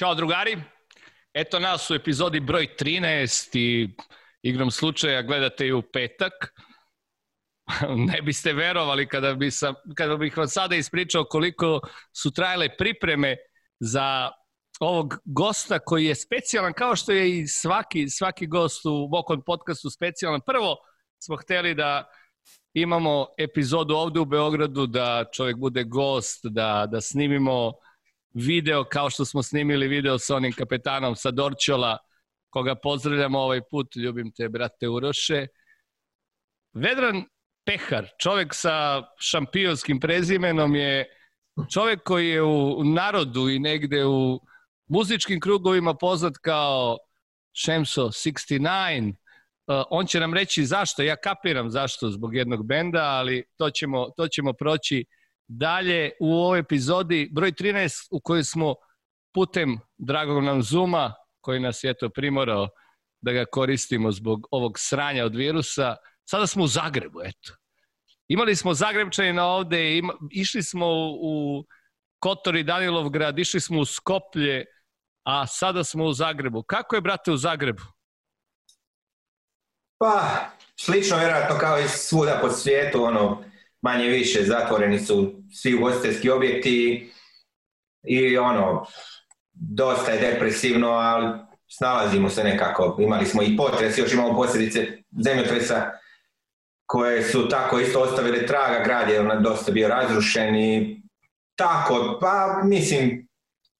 Ćao drugari, eto nas u epizodi broj 13 i igrom slučaja gledate i u petak. ne biste verovali kada, bi sam, kada bih vam sada ispričao koliko su trajale pripreme za ovog gosta koji je specijalan, kao što je i svaki, svaki gost u Vokon podcastu specijalan. Prvo smo htjeli da imamo epizodu ovdje u Beogradu, da čovjek bude gost, da, da snimimo video kao što smo snimili video sa onim kapetanom sa Dorčola, koga pozdravljamo ovaj put, ljubim te brate Uroše. Vedran Pehar, čovjek sa šampionskim prezimenom je čovjek koji je u narodu i negde u muzičkim krugovima poznat kao Šemso 69. Uh, on će nam reći zašto, ja kapiram zašto zbog jednog benda, ali to ćemo, to ćemo proći dalje u ovoj epizodi broj 13 u kojoj smo putem dragog nam Zuma, koji nas je to primorao da ga koristimo zbog ovog sranja od virusa, sada smo u Zagrebu, eto. Imali smo Zagrebčanina ovdje, išli smo u Kotor i Danilovgrad, išli smo u Skoplje, a sada smo u Zagrebu. Kako je, brate, u Zagrebu? Pa, slično vjerojatno kao i svuda po svijetu, ono, manje više zatvoreni su svi ugostiteljski objekti i ono, dosta je depresivno, ali snalazimo se nekako. Imali smo i potres, još imamo posljedice zemljotresa koje su tako isto ostavile traga, grad je ono dosta bio razrušen i tako, pa mislim,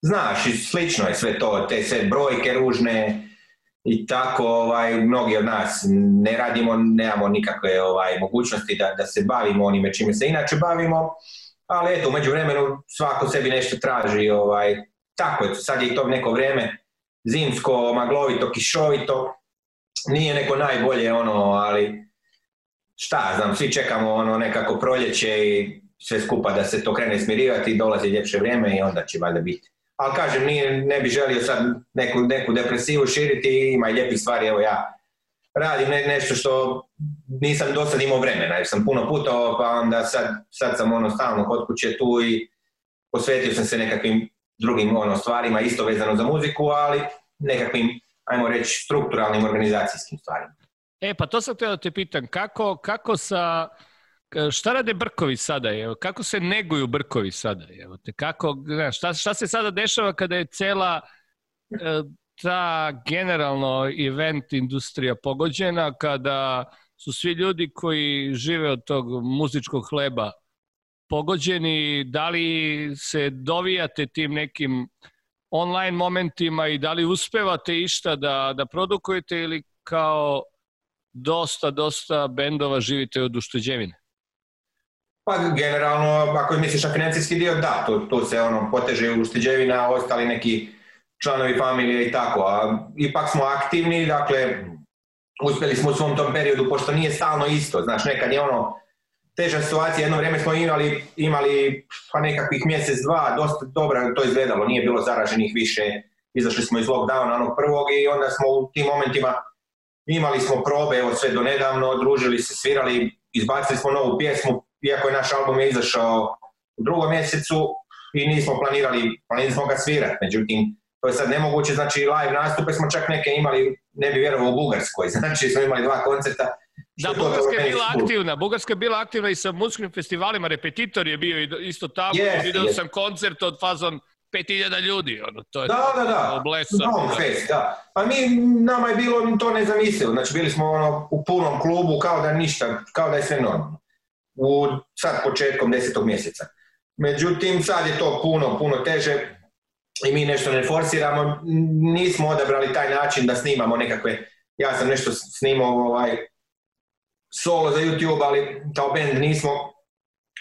znaš, slično je sve to, te sve brojke ružne, i tako ovaj, mnogi od nas ne radimo, nemamo nikakve ovaj, mogućnosti da, da se bavimo onime čime se inače bavimo, ali eto, umeđu vremenu svako sebi nešto traži, ovaj, tako je, sad je i to neko vrijeme zimsko, maglovito, kišovito, nije neko najbolje ono, ali šta znam, svi čekamo ono nekako proljeće i sve skupa da se to krene smirivati, dolazi ljepše vrijeme i onda će valjda biti ali kažem, nije, ne bi želio sad neku, neku depresivu širiti ima i lijepih stvari, evo ja radim ne, nešto što nisam do sad imao vremena, jer sam puno puta, pa onda sad, sad sam ono stalno kod kuće tu i posvetio sam se nekakvim drugim ono, stvarima, isto vezano za muziku, ali nekakvim, ajmo reći, strukturalnim organizacijskim stvarima. E, pa to sam da te pitam kako, kako sa Šta rade brkovi sada? Evo? Kako se neguju brkovi sada? Evo? Te kako, šta, šta se sada dešava kada je cela e, ta generalno event industrija pogođena, kada su svi ljudi koji žive od tog muzičkog hleba pogođeni, da li se dovijate tim nekim online momentima i da li uspevate išta da, da produkujete ili kao dosta, dosta bendova živite od ušteđevine? Pa generalno, ako misliš na financijski dio, da, to se ono poteže ušteđevina, ostali neki članovi familije i tako. A, ipak smo aktivni, dakle, uspjeli smo u svom tom periodu, pošto nije stalno isto. Znači, nekad je ono teža situacija, jedno vrijeme smo imali, imali pa nekakvih mjesec, dva, dosta dobro to izgledalo, nije bilo zaraženih više, izašli smo iz lockdowna onog prvog i onda smo u tim momentima imali smo probe, evo sve do nedavno, družili se, svirali, izbacili smo novu pjesmu, iako je naš album je izašao u drugom mjesecu i nismo planirali, planirali smo ga svirati, međutim, to je sad nemoguće, znači live nastupe smo čak neke imali, ne bi vjerovao u Bugarskoj, znači smo imali dva koncerta. Da, Bugarska je bila aktivna, Bugarska je bila aktivna i sa muzičkim festivalima, repetitor je bio isto tamo, vidio sam koncert od fazon 5000 ljudi, ono, to je da, da, da. Da. Fest, da. Pa mi, nama je bilo to nezamislivo, znači bili smo ono, u punom klubu kao da ništa, kao da je sve normalno u sad početkom desetog mjeseca. Međutim, sad je to puno, puno teže i mi nešto ne forsiramo. Nismo odabrali taj način da snimamo nekakve, ja sam nešto snimao ovaj, solo za YouTube, ali kao band nismo.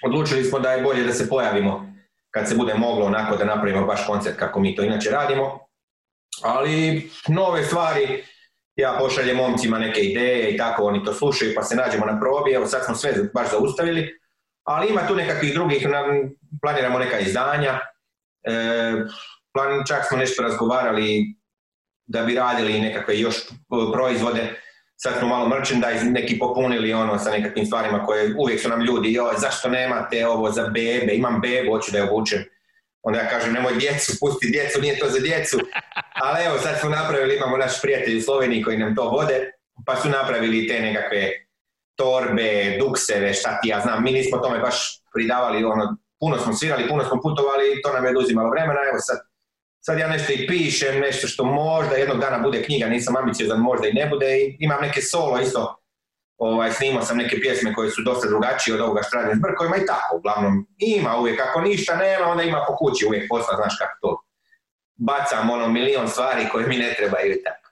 Odlučili smo da je bolje da se pojavimo kad se bude moglo onako da napravimo baš koncert kako mi to inače radimo. Ali nove stvari, ja pošaljem momcima neke ideje i tako, oni to slušaju pa se nađemo na probi, evo sad smo sve baš zaustavili, ali ima tu nekakvih drugih, planiramo neka izdanja, e, čak smo nešto razgovarali da bi radili nekakve još e, proizvode, sad smo malo merchandise neki popunili ono sa nekakvim stvarima koje uvijek su nam ljudi, joj, zašto nemate ovo za bebe, imam bebu, hoću da je obučem Onda ja kažem, nemoj djecu, pusti djecu, nije to za djecu. Ali evo, sad smo napravili, imamo naš prijatelj u Sloveniji koji nam to vode, pa su napravili te nekakve torbe, dukseve, šta ti ja znam. Mi nismo tome baš pridavali, ono, puno smo svirali, puno smo putovali to nam je oduzimalo vremena. Evo sad, sad ja nešto i pišem, nešto što možda jednog dana bude knjiga, nisam ambiciozan, možda i ne bude. I imam neke solo isto ovaj, snimao sam neke pjesme koje su dosta drugačije od ovoga što radim s brkovima i tako, uglavnom ima uvijek, ako ništa nema, onda ima po kući uvijek posla, znaš kako to. Bacam ono milion stvari koje mi ne trebaju i tako.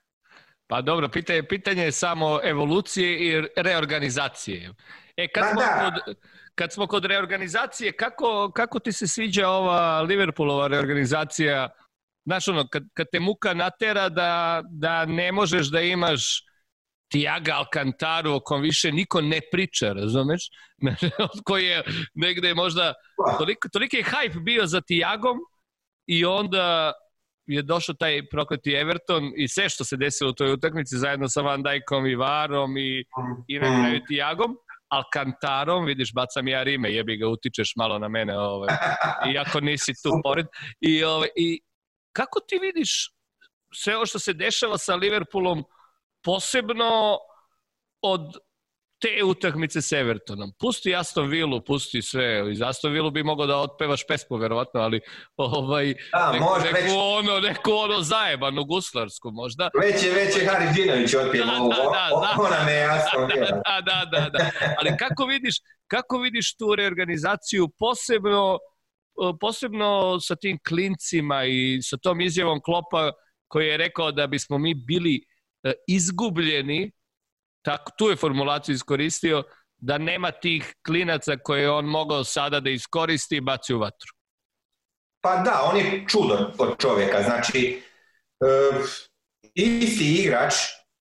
Pa dobro, pitanje, pitanje je samo evolucije i reorganizacije. E, kad, smo, Kod, kad smo kod reorganizacije, kako, kako ti se sviđa ova Liverpoolova reorganizacija? Znaš ono, kad, kad te muka natera da, da ne možeš da imaš Tiaga Alcantara o kom više niko ne priča, razumeš? Od koji je negde možda... Toliko, toliko je hype bio za Tiagom i onda je došao taj prokleti Everton i sve što se desilo u toj utakmici zajedno sa Van Dijkom i Varom i, i na kraju mm. Tiagom. Alcantarom, vidiš, bacam ja rime, jebi ga, utičeš malo na mene, ovaj, iako nisi tu pored. I, ovaj, I kako ti vidiš sve ovo što se dešava sa Liverpoolom posebno od te utakmice s Evertonom. Pusti Aston Villa, pusti sve. Iz Aston Villa bi mogao da otpevaš pesmu, verovatno, ali ovaj, da, neku, ono, neku ono zajebanu guslarsku možda. Već je, već je Harry Dinović otpjevao da, Da, Ona me Aston Villa. Da, da, da, da. Ali kako vidiš, kako vidiš tu reorganizaciju posebno posebno sa tim klincima i sa tom izjavom Klopa koji je rekao da bismo mi bili E, izgubljeni, tako, tu je formulaciju iskoristio, da nema tih klinaca koje je on mogao sada da iskoristi i baci u vatru. Pa da, on je čudo od čovjeka, znači e, isti igrač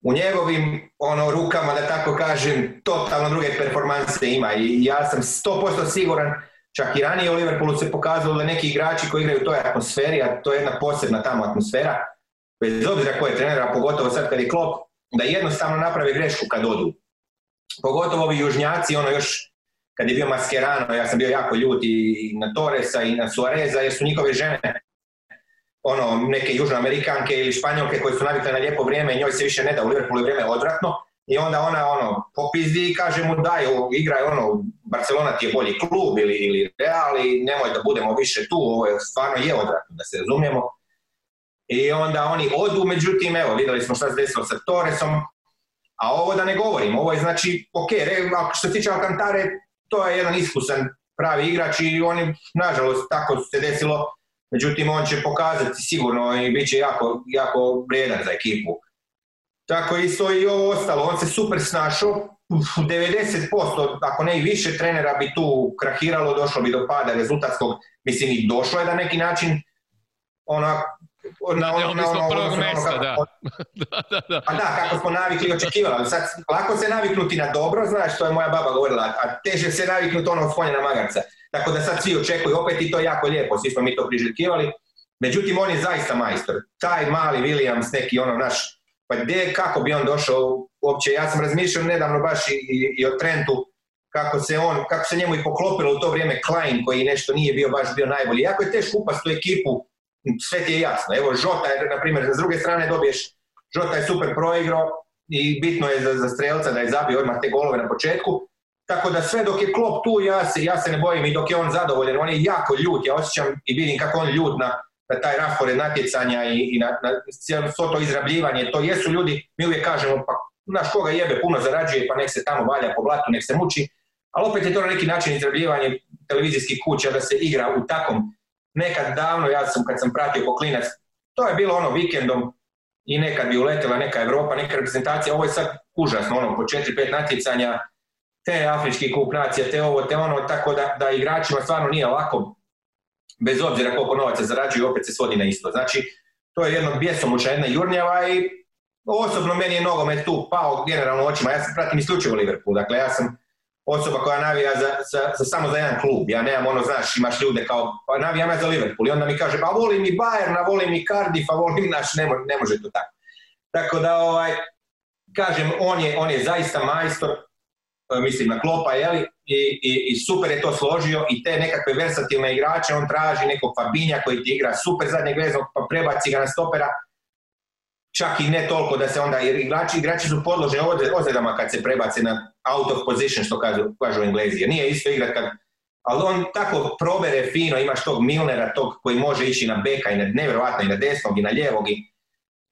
u njegovim ono rukama, da tako kažem, totalno druge performanse ima i ja sam 100% siguran, čak i ranije u Liverpoolu se pokazalo da neki igrači koji igraju u toj atmosferi, a to je jedna posebna tamo atmosfera, bez obzira koje je trener, a pogotovo sad kad je klop, da jednostavno napravi grešku kad odu. Pogotovo ovi južnjaci, ono još kad je bio maskerano, ja sam bio jako ljut i na Torresa i na Suareza, jer su njihove žene ono, neke južnoamerikanke ili španjolke koje su navikle na lijepo vrijeme i njoj se više ne da u Liverpoolu vrijeme odvratno i onda ona ono popizdi i kaže mu daj, igraj ono, Barcelona ti je bolji klub ili, ili Real i nemoj da budemo više tu, ovo je, stvarno je odvratno, da se razumijemo i onda oni odu, međutim, evo, vidjeli smo šta se desilo sa Torresom, a ovo da ne govorim, ovo je znači, ok, re, što se tiče Alcantare, to je jedan iskusan pravi igrač i oni, nažalost, tako se desilo, međutim, on će pokazati sigurno i bit će jako, jako za ekipu. Tako isto i ovo ostalo, on se super snašao, 90%, ako ne i više trenera bi tu krahiralo, došlo bi do pada rezultatskog, mislim i došlo je da neki način, ona na ono da. da, da, da. Pa da, kako smo navikli očekivali. Sad, lako se naviknuti na dobro, znaš, to je moja baba govorila, a teže se naviknuti ono fonja na magarca. Tako da sad svi očekuju opet i to je jako lijepo, svi smo mi to priželjkivali. Međutim, on je zaista majstor. Taj mali Williams, neki ono naš, pa gdje, kako bi on došao uopće? Ja sam razmišljao nedavno baš i, i, o Trentu, kako se on, kako se njemu i poklopilo u to vrijeme Klein koji nešto nije bio baš bio najbolji. Jako je teško upast u ekipu sve ti je jasno. Evo, Žota, je, na primjer, s druge strane dobiješ, Žota je super proigrao i bitno je za, za strelca da je zabio odmah te golove na početku. Tako da sve dok je Klop tu, ja se, ja se ne bojim i dok je on zadovoljen, on je jako ljut, ja osjećam i vidim kako on ljut na, na taj raspored natjecanja i, i na, na to izrabljivanje. To jesu ljudi, mi uvijek kažemo, pa naš koga jebe, puno zarađuje, pa nek se tamo valja po blatu, nek se muči. Ali opet je to na neki način izrabljivanje televizijskih kuća da se igra u takom nekad davno, ja sam kad sam pratio poklinac, to je bilo ono vikendom i nekad bi uletela neka Evropa, neka reprezentacija, ovo je sad užasno, ono, po četiri, pet natjecanja, te afrički kup nacija, te ovo, te ono, tako da, da igračima stvarno nije lako, bez obzira koliko novaca zarađuju, opet se svodi na isto. Znači, to je jednog bjesomuća, jedna jurnjava i osobno meni je nogomet tu pao generalno očima. Ja sam pratim isključivo Liverpool, dakle ja sam osoba koja navija za, za, samo za jedan klub. Ja nemam ono, znaš, imaš ljude kao, pa navijam ja za Liverpool i onda mi kaže, pa volim i Bayern, volim i Cardiff, a volim naš, ne, može to tako. Tako da, ovaj, kažem, on je, on je zaista majstor, e, mislim na Klopa, jeli, i, i, i super je to složio i te nekakve versatilne igrače, on traži nekog Fabinja koji ti igra super zadnjeg veznog, pa prebaci ga na stopera, čak i ne toliko da se onda, jer igrači, igrači su ovdje ozljedama kad se prebace na out of position, što kažu, kažu englezi. nije isto igrat kad, ali on tako probere fino, imaš tog Milnera, tog koji može ići na beka i na nevjerojatno i na desnog i na ljevog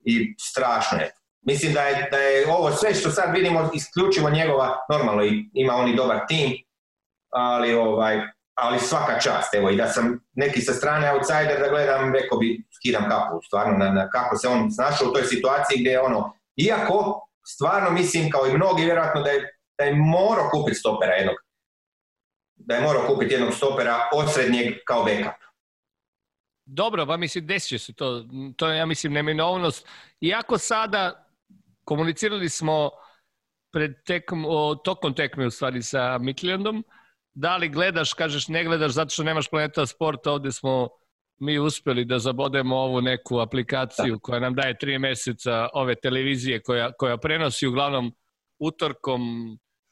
i, strašno je. Mislim da je, da je ovo sve što sad vidimo isključivo njegova, normalno ima on i dobar tim, ali ovaj, ali svaka čast, evo, i da sam neki sa strane outsider da gledam, rekao bi, skidam kapu, stvarno, na, kako se on snašao u toj situaciji gdje je ono, iako, stvarno mislim, kao i mnogi, vjerojatno da je, da je morao kupiti stopera jednog, da je morao kupiti jednog stopera osrednjeg kao backup. Dobro, pa mislim, desit će se to. To je, ja mislim, neminovnost. Iako sada komunicirali smo pred tekm, o, tokom tekme u stvari sa Mikljandom, da li gledaš, kažeš ne gledaš zato što nemaš planeta sporta, ovdje smo mi uspjeli da zabodemo ovu neku aplikaciju koja nam daje tri mjeseca ove televizije koja, koja prenosi uglavnom utorkom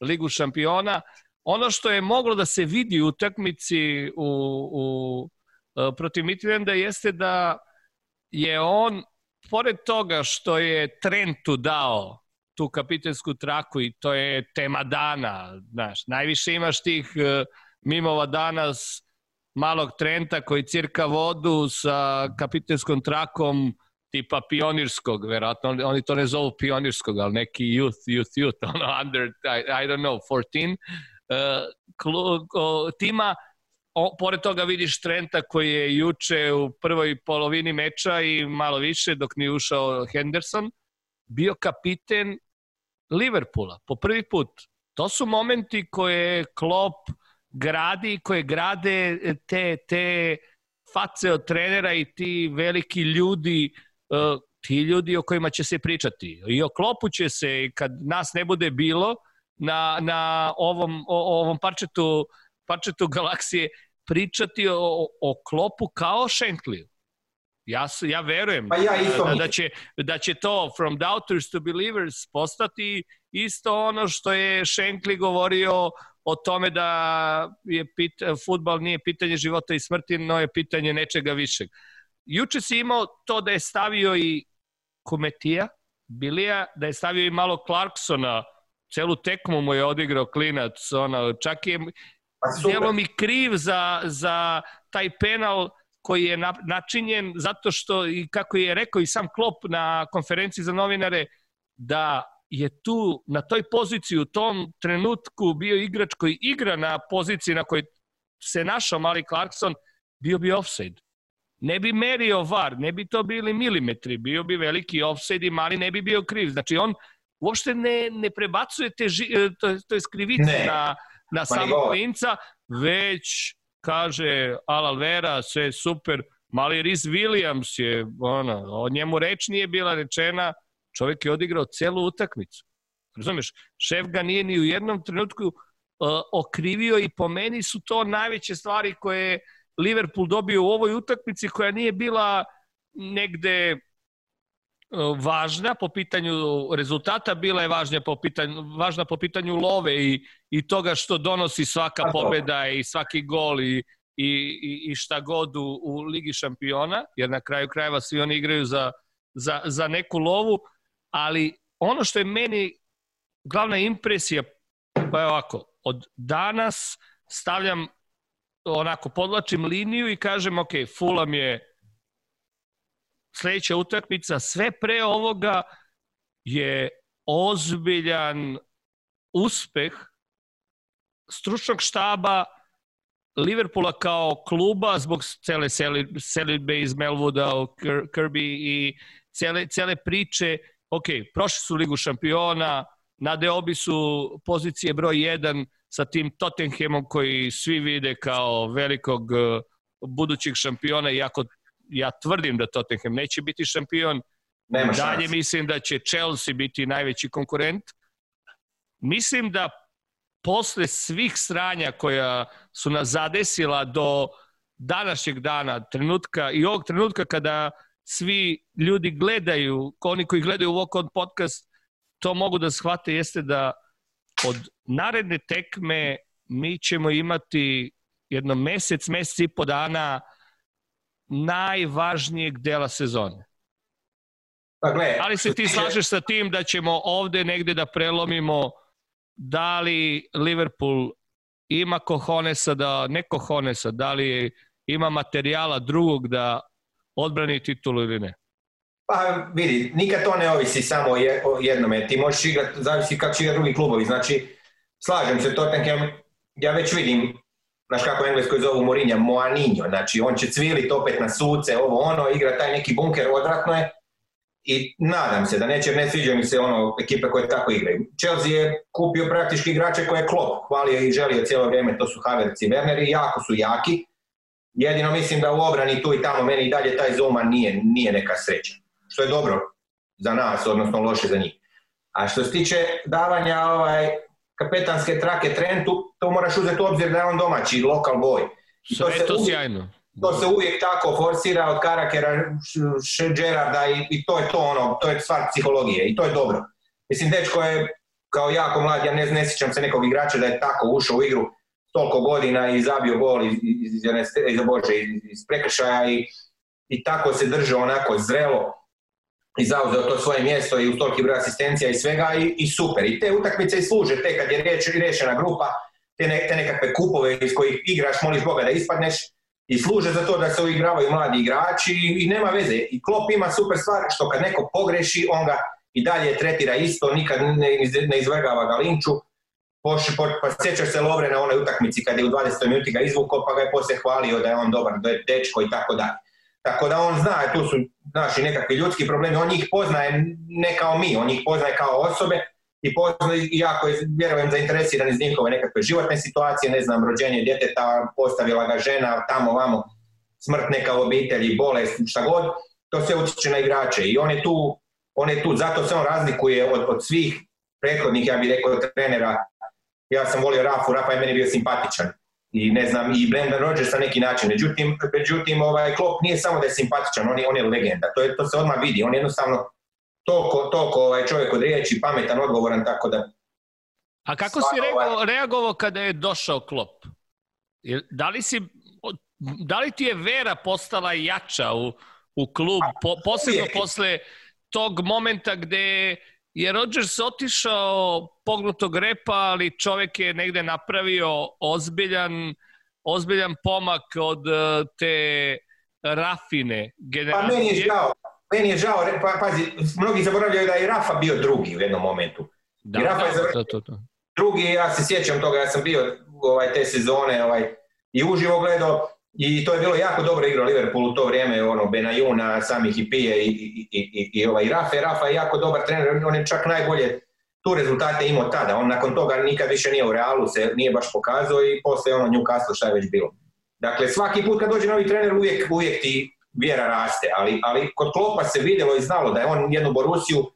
Ligu šampiona. Ono što je moglo da se vidi u utakmici u, u, e, protiv Mitvenda jeste da je on, pored toga što je Trentu dao tu kapitensku traku i to je tema dana. Znaš, najviše imaš tih e, mimova danas malog Trenta koji cirka vodu sa kapitenskom trakom tipa pionirskog, verovatno, oni to ne zovu pionirskog, ali neki youth, youth, youth, ono under, I, don't know, 14, e, uh, tima, pored toga vidiš Trenta koji je juče u prvoj polovini meča i malo više dok nije ušao Henderson, bio kapiten Liverpoola po prvi put. To su momenti koje Klopp gradi, koje grade e, te, te face od trenera i ti veliki ljudi, e, ti ljudi o kojima će se pričati. I o Klopu će se, kad nas ne bude bilo, na, na ovom, o, ovom parčetu, galaksije pričati o, o Klopu kao Šenkliju. Ja, ja verujem pa da, će, da će to from doubters to believers postati isto ono što je Shankly govorio o tome da je pit, futbal nije pitanje života i smrti, no je pitanje nečega višeg. Juče si imao to da je stavio i Kometija, Bilija, da je stavio i malo Clarksona, celu tekmu mu je odigrao klinac, ono, čak je pa mi kriv za, za taj penal, koji je načinjen zato što, i kako je rekao i sam Klop na konferenciji za novinare, da je tu na toj poziciji u tom trenutku bio igrač koji igra na poziciji na kojoj se našao Mali Clarkson, bio bi offside. Ne bi merio var, ne bi to bili milimetri, bio bi veliki offside i Mali ne bi bio kriv. Znači on uopšte ne, ne prebacuje te to, to je skrivice na, na samog klinca, već kaže Alvera, sve je super, mali Riz Williams je, ona, o njemu reč nije bila rečena, čovjek je odigrao celu utakmicu. razumiješ šef ga nije ni u jednom trenutku e, okrivio i po meni su to najveće stvari koje je Liverpool dobio u ovoj utakmici koja nije bila negde E, važna po pitanju rezultata, bila je važna po pitanju, važna po pitanju love i, i toga što donosi svaka pobjeda i svaki gol i, i, i šta god u, Ligi šampiona, jer na kraju krajeva svi oni igraju za, za, za neku lovu, ali ono što je meni glavna impresija, pa je ovako, od danas stavljam, onako, podlačim liniju i kažem, ok, mi je sljedeća utakmica, sve pre ovoga je ozbiljan uspeh stručnog štaba Liverpoola kao kluba zbog cele selitbe iz Melwooda, Kirby i cele, cele priče. Ok, prošli su Ligu šampiona, na deobi su pozicije broj 1 sa tim Tottenhamom koji svi vide kao velikog eh, budućeg šampiona, iako ja tvrdim da Tottenham neće biti šampion. Nema Dalje mislim da će Chelsea biti najveći konkurent. Mislim da posle svih sranja koja su nas zadesila do današnjeg dana, trenutka i ovog trenutka kada svi ljudi gledaju, oni koji gledaju u on podcast, to mogu da shvate jeste da od naredne tekme mi ćemo imati jedno mesec, mesec i po dana najvažnijeg dela sezone. Pa gle, Ali se ti slažeš sa tim da ćemo ovde negde da prelomimo da li Liverpool ima kohonesa, da ne kohonesa, da li ima materijala drugog da odbrani titulu ili ne? Pa vidi, nikad to ne ovisi samo o jednome. Ti možeš igrati, zavisi kako će igrati drugi klubovi. Znači, slažem se, Tottenham, ja već vidim znaš kako u Engleskoj zovu Morinja, Moaninjo, znači on će cvilit opet na suce, ovo ono, igra taj neki bunker, odratno je. I nadam se da neće, ne sviđa mi se ono ekipe koje tako igraju. Chelsea je kupio praktički igrače koje je Klopp hvalio i želio cijelo vrijeme, to su Havertz i Werner jako su jaki. Jedino mislim da u obrani tu i tamo meni i dalje taj zoma nije, nije neka sreća. Što je dobro za nas, odnosno loše za njih. A što se tiče davanja ovaj, kapetanske trake Trentu, to moraš uzeti u obzir da je on domaći, lokal boj. to, se to uvijek, sjajno. To se uvijek tako forsira od Karakera, Gerarda i, i to je to ono, to je stvar psihologije i to je dobro. Mislim, dečko je kao jako mlad, ja ne, ne sjećam se nekog igrača da je tako ušao u igru toliko godina i zabio gol iz, prekršaja i, i tako se držao onako zrelo i zauzeo to svoje mjesto i u toliki broj asistencija i svega i, i, super. I te utakmice i služe, te kad je riječ, rešena grupa, te, ne, te, nekakve kupove iz kojih igraš, moliš Boga da ispadneš i služe za to da se uigravaju mladi igrači i, i, nema veze. I Klop ima super stvar što kad neko pogreši, on ga i dalje tretira isto, nikad ne, ne izvrgava ga linču. Poš, po, pa sjećaš se Lovre na onoj utakmici kad je u 20. minuti ga izvukao pa ga je poslije hvalio da je on dobar dečko i tako dalje. Tako da on zna, tu su naši nekakvi ljudski problemi, on ih poznaje ne kao mi, on ih poznaje kao osobe i poznaje jako je, vjerujem, zainteresiran iz njihove nekakve životne situacije, ne znam, rođenje djeteta, postavila ga žena, tamo, vamo, smrt neka u obitelji, bolest, šta god, to sve utječe na igrače i on je tu, on je tu, zato se on razlikuje od, od svih prethodnih, ja bih rekao, trenera. Ja sam volio Rafu, Rafa je meni bio simpatičan i ne znam, i Brendan Rodgers na neki način. Međutim, međutim ovaj, Klopp nije samo da je simpatičan, on je, on je legenda. To, je, to se odmah vidi. On je jednostavno toliko, toliko ovaj, čovjek od riječi, pametan, odgovoran, tako da... A kako si ovaj... reagovao kada je došao Klopp? Da li, si, da li ti je vera postala jača u, u klub, po, posebno posle tog momenta gde je Rodgers otišao pognutog repa, ali čovjek je negde napravio ozbiljan, ozbiljan pomak od e, te rafine generacije. Pa meni je žao, meni je žao, pa, pazi, mnogi zaboravljaju da je Rafa bio drugi u jednom momentu. Da, I Rafa je to, to, to. drugi, ja se sjećam toga, ja sam bio ovaj, te sezone ovaj, i uživo gledao, i to je bilo jako dobro igrao Liverpool u to vrijeme, ono, Benajuna, Sami Hipije i, i, i, i, ovaj Rafa. Rafa je jako dobar trener, on je čak najbolje tu rezultate imao tada. On nakon toga nikad više nije u realu, se nije baš pokazao i poslije ono Newcastle šta je već bilo. Dakle, svaki put kad dođe novi trener uvijek, ti vjera raste, ali, ali kod Klopa se vidjelo i znalo da je on jednu Borusiju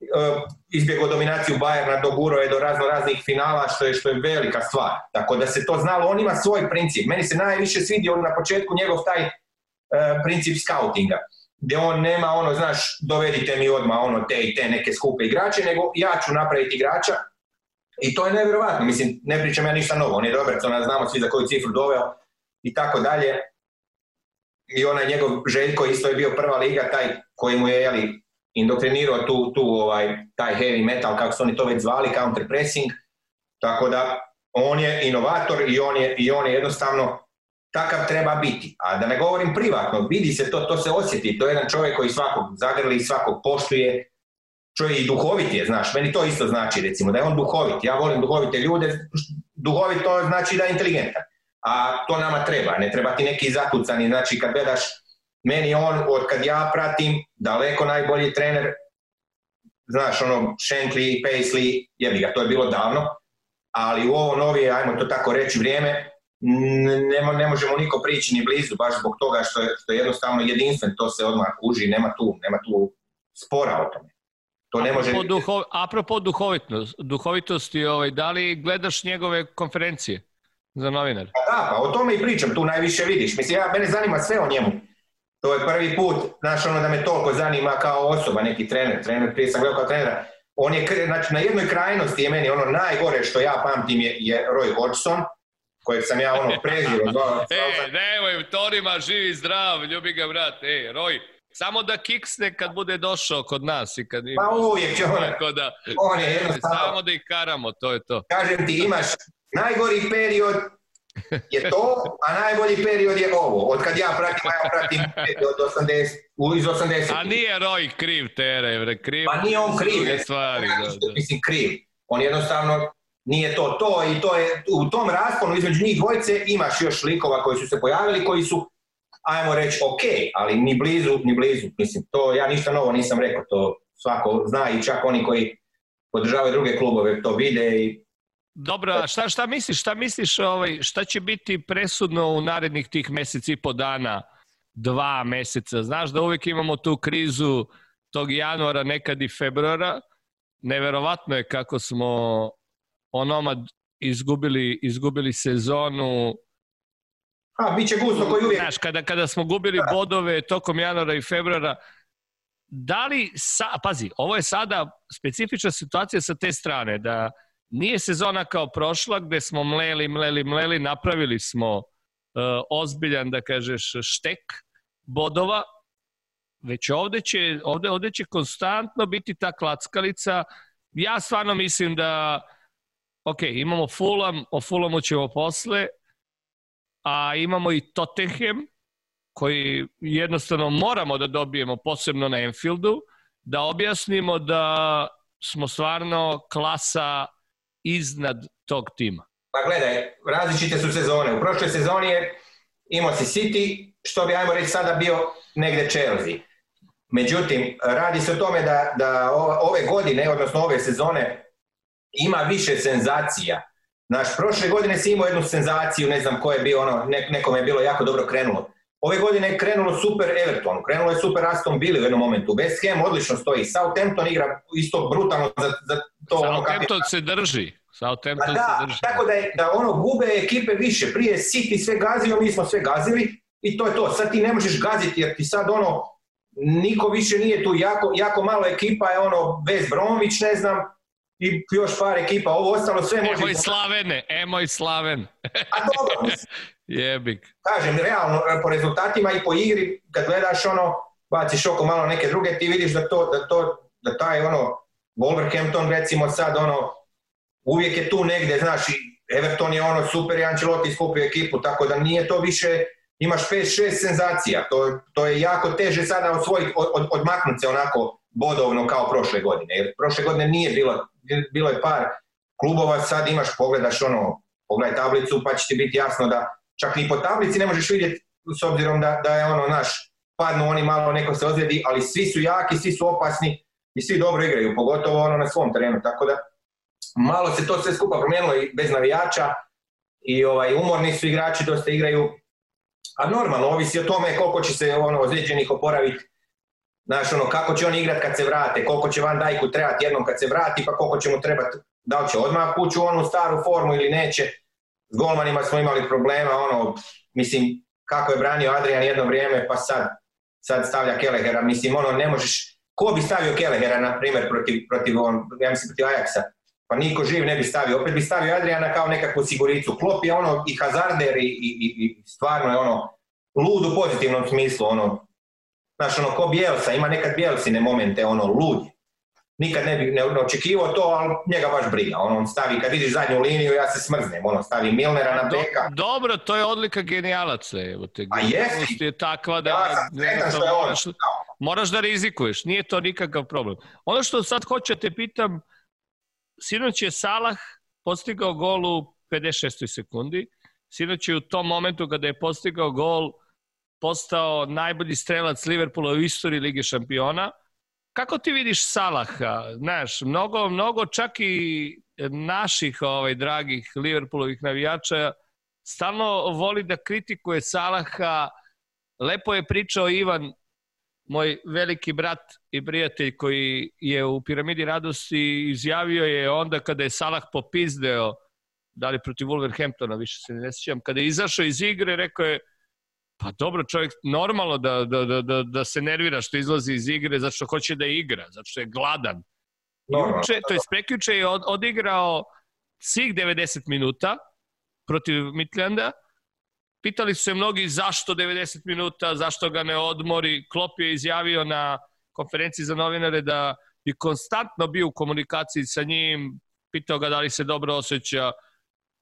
Ehm, izbjegao dominaciju Bayerna, dogurao je do razno raznih finala, što je, što je velika stvar. Tako da se to znalo, on ima svoj princip. Meni se najviše svidio na početku njegov taj ehm, princip skautinga gdje on nema ono, znaš, dovedite mi odmah ono te i te neke skupe igrače, nego ja ću napraviti igrača i to je nevjerovatno, Mislim, ne pričam ja ništa novo, on je Robertsona, znamo svi za koju cifru doveo i tako dalje. I onaj njegov Željko isto je bio prva liga, taj koji mu je, jeli, indoktrinirao tu, tu ovaj, taj heavy metal, kako su oni to već zvali, counter pressing, tako da on je inovator i on je, i on je jednostavno takav treba biti. A da ne govorim privatno, vidi se to, to se osjeti, to je jedan čovjek koji svakog zagrli svakog poštuje, čovjek i duhovit je, znaš, meni to isto znači recimo, da je on duhovit, ja volim duhovite ljude, duhovit to znači da je inteligentan, a to nama treba, ne treba ti neki zatucani, znači kad gledaš meni on, od kad ja pratim, daleko najbolji trener, znaš, ono, Shankly, Paisley, jebi ga, to je bilo davno, ali u ovo novije, ajmo to tako reći, vrijeme, ne, možemo niko prići ni blizu, baš zbog toga što je, jednostavno jedinstven, to se odmah kuži, nema tu, nema tu spora o tome. To ne apropo može... Duho, apropo duhovitost, duhovitosti, ovaj, da li gledaš njegove konferencije za novinar? Pa da, pa o tome i pričam, tu najviše vidiš. Mislim, ja, mene zanima sve o njemu. To je prvi put, znaš, ono da me toliko zanima kao osoba, neki trener, trener, prije sam gledao kao trenera. On je, znači, na jednoj krajnosti je meni ono najgore što ja pamtim je, je Roy Hodgson, kojeg sam ja ono prezio. e, nemoj, Torima, živi zdrav, ljubi ga, brat. E, Roy, samo da kiksne kad bude došao kod nas i kad ima... Pa uvijek će on, da, on je Samo da ih karamo, to je to. Kažem ti, imaš najgori period je to, a najbolji period je ovo. Od kad ja pratim, ja pratim od 80, iz 80. A nije Roj kriv, Tere, kriv. Pa nije on kriv, stvari, da. mislim kriv. On jednostavno nije to to i to je, u tom rasponu između njih dvojce imaš još likova koji su se pojavili, koji su, ajmo reći, ok, ali ni blizu, ni blizu. Mislim, to ja ništa novo nisam rekao, to svako zna i čak oni koji podržavaju druge klubove to vide i dobro, a šta, šta misliš, šta misliš, ovaj, šta će biti presudno u narednih tih mjesec i po dana, dva mjeseca? Znaš da uvijek imamo tu krizu tog januara, nekad i februara. Neverovatno je kako smo onoma izgubili, izgubili sezonu. A, bit će gusto koji uvijek. kada, kada smo gubili bodove tokom januara i februara, da li, sa, pazi, ovo je sada specifična situacija sa te strane, da nije sezona kao prošla gde smo mleli, mleli, mleli, napravili smo e, ozbiljan, da kažeš, štek bodova, već ovdje će, ovde, će konstantno biti ta klackalica. Ja stvarno mislim da, ok, imamo Fulham, o Fulamu ćemo posle, a imamo i Tottenham, koji jednostavno moramo da dobijemo, posebno na Enfieldu, da objasnimo da smo stvarno klasa iznad tog tima? Pa gledaj, različite su sezone. U prošloj sezoni je imao si City, što bi, ajmo reći, sada bio negdje Chelsea. Međutim, radi se o tome da, da ove godine, odnosno ove sezone, ima više senzacija. Naš prošle godine si imao jednu senzaciju, ne znam ko je bio ono, nekome je bilo jako dobro krenulo. Ove godine je krenulo super Everton, krenulo je super Aston Billy u jednom momentu. West Ham odlično stoji, Southampton igra isto brutalno za, za to. Ono Southampton ono se drži. Pa da, se drži. Tako da, je, da ono gube ekipe više. Prije City sve gazio, mi smo sve gazili i to je to. Sad ti ne možeš gaziti jer ti sad ono niko više nije tu, jako, jako malo ekipa je ono bez Bromović, ne znam, i još par ekipa, ovo ostalo sve može... Moj Slavene, Slaven, emo Slaven. A dobro, Jebik. Kažem, realno, e, po rezultatima i po igri, kad gledaš ono, baciš oko malo neke druge, ti vidiš da to, da to, da taj ono, Wolverhampton recimo sad ono, uvijek je tu negdje, znaš, Everton je ono super i Ancelotti skupio ekipu, tako da nije to više, imaš 5-6 senzacija, to, to, je jako teže sada svojih, od, odmaknuti se onako bodovno kao prošle godine, jer prošle godine nije bilo, bilo je par klubova, sad imaš, pogledaš ono, pogledaj tablicu pa će ti biti jasno da čak ni po tablici ne možeš vidjeti s obzirom da, da je ono naš padnu oni malo, neko se ozljedi, ali svi su jaki, svi su opasni i svi dobro igraju, pogotovo ono na svom terenu, tako da malo se to sve skupa promijenilo i bez navijača i ovaj, umorni su igrači, dosta igraju, a normalno, ovisi o tome koliko će se ono, ozlijeđenih oporaviti, znaš, ono, kako će oni igrati kad se vrate, koliko će Van Dajku trebati jednom kad se vrati, pa koliko će mu trebati, da li će odmah u onu staru formu ili neće, s golmanima smo imali problema, ono, mislim, kako je branio Adrian jedno vrijeme, pa sad, sad stavlja Kelehera, mislim, ono, ne možeš, ko bi stavio Kelehera, na primjer, protiv, protiv, on, ja mislim, protiv Ajaksa. pa niko živ ne bi stavio, opet bi stavio Adriana kao nekakvu siguricu, Klop je ono i hazarder i, i, stvarno je ono, lud u pozitivnom smislu, ono, znaš, ono, ko Bijelsa, ima nekad ne momente, ono, lud nikad ne bih ne, očekivao to, ali njega baš briga. On, on stavi, kad vidiš zadnju liniju, ja se smrznem. Ono, stavi Milnera na beka. dobro, to je odlika genijalaca. Evo, A jesi? takva da... Ja sam što je Moraš, da rizikuješ, nije to nikakav problem. Ono što sad hoću te pitam, sinoć je Salah postigao gol u 56. sekundi. Sinoć je u tom momentu kada je postigao gol postao najbolji strelac Liverpoola u istoriji Lige šampiona – kako ti vidiš Salaha? Znaš, mnogo, mnogo čak i naših ovaj, dragih Liverpoolovih navijača stalno voli da kritikuje Salaha. Lepo je pričao Ivan, moj veliki brat i prijatelj koji je u Piramidi radosti izjavio je onda kada je Salah popizdeo da li protiv Wolverhamptona, više se ne sjećam, kada je izašao iz igre, rekao je pa dobro, čovjek, normalno da, da, da, da, se nervira što izlazi iz igre, zato što hoće da igra, zato što je gladan. Juče, to je spekjuče je odigrao svih 90 minuta protiv Mitljanda. Pitali su se mnogi zašto 90 minuta, zašto ga ne odmori. Klop je izjavio na konferenciji za novinare da je konstantno bio u komunikaciji sa njim, pitao ga da li se dobro osjeća,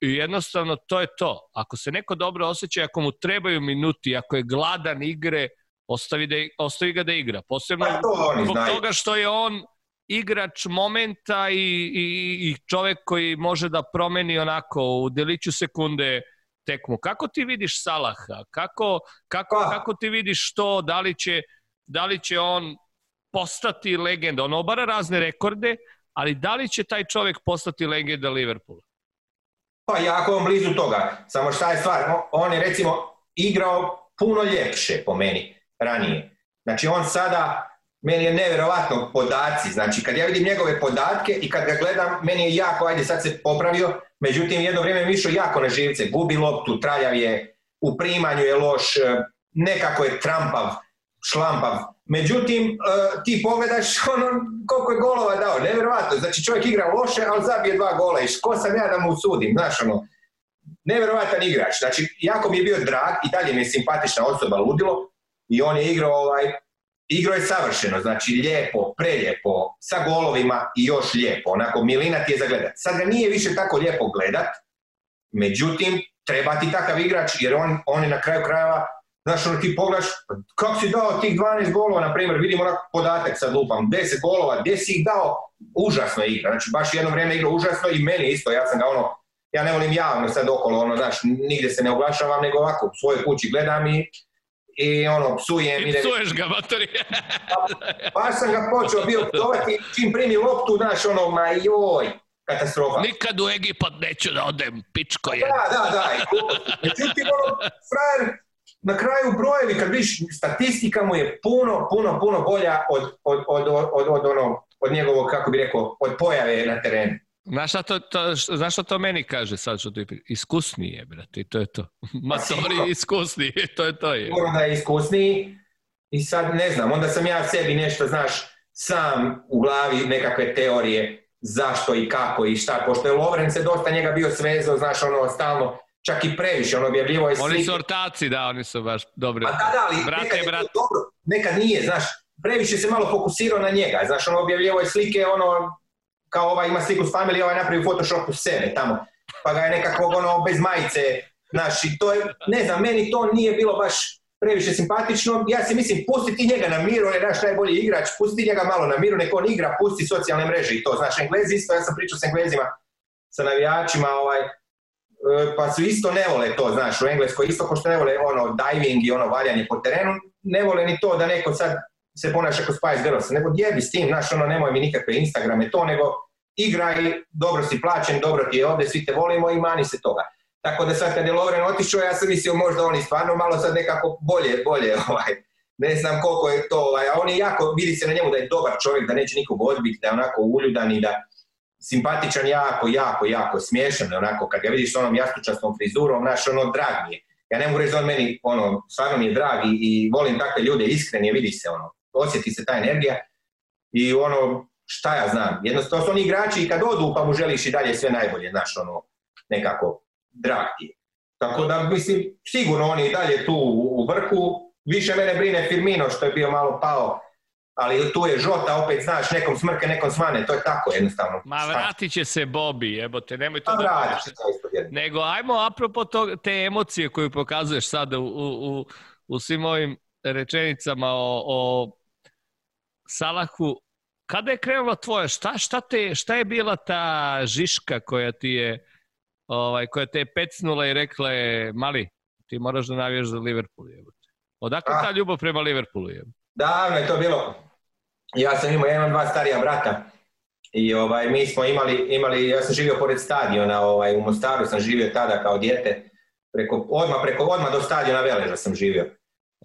i jednostavno to je to. Ako se neko dobro osjeća, ako mu trebaju minuti, ako je gladan igre, ostavi, da, ostavi ga da igra. Posebno pa zbog toga što je on igrač momenta i, i, i koji može da promeni onako u deliću sekunde tekmu. Kako ti vidiš Salaha? Kako, kako, pa. kako ti vidiš to? Da li će, da li će on postati legenda? On obara razne rekorde, ali da li će taj čovek postati legenda Liverpoola? Pa jako on blizu toga. Samo šta je stvar? On je recimo igrao puno ljepše po meni ranije. Znači on sada, meni je nevjerovatno podaci. Znači kad ja vidim njegove podatke i kad ga gledam, meni je jako, ajde sad se popravio, međutim jedno vrijeme je išao jako na živce. Gubi loptu, traljav je, u primanju je loš, e, nekako je trampav, šlampav Međutim, e, ti pogledaš ono koliko je golova dao, nevjerovatno. Znači čovjek igra loše, ali zabije dva gola i ko sam ja da mu usudim, znaš ono. Nevjerovatan igrač. Znači, jako mi je bio drag i dalje mi je simpatična osoba ludilo i on je igrao ovaj, igro je savršeno, znači lijepo, prelijepo, sa golovima i još lijepo, onako milina ti je za gledat. Sad ga nije više tako lijepo gledat, međutim, treba ti takav igrač jer on, on je na kraju krajeva Znaš, ono ti pogledaš, kako si dao tih 12 golova, na primjer, vidimo onako podatak sad lupam, 10 golova, gdje si ih dao, užasno igra, znači baš jedno vrijeme igra užasno i meni isto, ja sam ga ono, ja ne volim javno sad okolo, ono, znaš, nigdje se ne oglašavam, nego ovako, u svojoj kući gledam i, i ono, psujem. I psuješ ga, matori. Pa sam ga počeo bio psovati, čim primi loptu, znaš, ono, ma joj, katastrofa. Nikad u Egipat neću da odem, pičko je. Da, da, da. Međutim, ono, frajer, na kraju brojevi, kad viš statistika mu je puno, puno, puno bolja od, od, od, od, od njegovog, kako bi rekao, od pojave na terenu. Znaš šta to, znaš to meni kaže sad što ti Iskusniji je, brate, to je to. Pa Matori iskusniji, to je to. Je. da je iskusniji i sad ne znam, onda sam ja sebi nešto, znaš, sam u glavi nekakve teorije zašto i kako i šta, pošto je Lovren se dosta njega bio svezao, znaš, ono, stalno, čak i previše, ono objavljivo je slike. Oni su ortaci, da, oni su baš dobri. A pa da, da, ali brate, je dobro, nekad nije, znaš, previše se malo fokusirao na njega, znaš, ono objavljivo je slike, ono, kao ovaj ima sliku s familije, ovaj napravi u Photoshopu sebe tamo, pa ga je nekako, ono, bez majice, znaš, i to je, ne znam, meni to nije bilo baš previše simpatično, ja si mislim, pusti ti njega na miru, on je naš najbolji igrač, pusti njega malo na miru, neko on igra, pusti socijalne mreže i to, znaš, Englezi isto, ja sam pričao s Englezima, sa navijačima, ovaj, E, pa su isto ne vole to, znaš, u Engleskoj isto ko što ne vole ono diving i ono valjanje po terenu, ne vole ni to da neko sad se ponaša kao Spice Girls, nego jebi s tim, znaš, ono nemoj mi nikakve Instagrame to, nego igraj, dobro si plaćen, dobro ti je ovdje, svi te volimo i mani se toga. Tako da sad kad je Lovren otišao, ja sam mislio možda oni stvarno malo sad nekako bolje, bolje, ovaj, ne znam koliko je to, ovaj, a on je jako, vidi se na njemu da je dobar čovjek, da neće nikog odbiti, da je onako uljudan i da, simpatičan, jako, jako, jako smiješan, onako, kad ga vidiš s onom jastučastom frizurom, naš ono drag mi je. Ja ne mogu reći da on meni, ono, stvarno mi je drag i, volim takve ljude, iskreni, vidi se, ono, osjeti se ta energija i ono, šta ja znam, jednostavno su oni igrači i kad odu pa mu želiš i dalje sve najbolje, znaš, ono, nekako, drag ti je. Tako da, mislim, sigurno oni i dalje tu u vrhu, više mene brine Firmino što je bio malo pao, ali tu je žota, opet znaš, nekom smrke, nekom smane, to je tako jednostavno. Ma vratit će se Bobi, jebote, te, nemoj to pa Nego ajmo apropo to, te emocije koju pokazuješ sad u, svim ovim rečenicama o, o Salahu, kada je krenula tvoja, šta, je bila ta žiška koja ti je, ovaj, koja te je pecnula i rekla je, mali, ti moraš da navijaš za Liverpool, jebote. Odakle ah. ta ljubav prema Liverpoolu, je? Davno je to bilo ja sam imao, ja imam dva starija brata i ovaj, mi smo imali, imali, ja sam živio pored stadiona, ovaj, u Mostaru sam živio tada kao dijete, preko, odmah, preko, odmah do stadiona Veleža sam živio.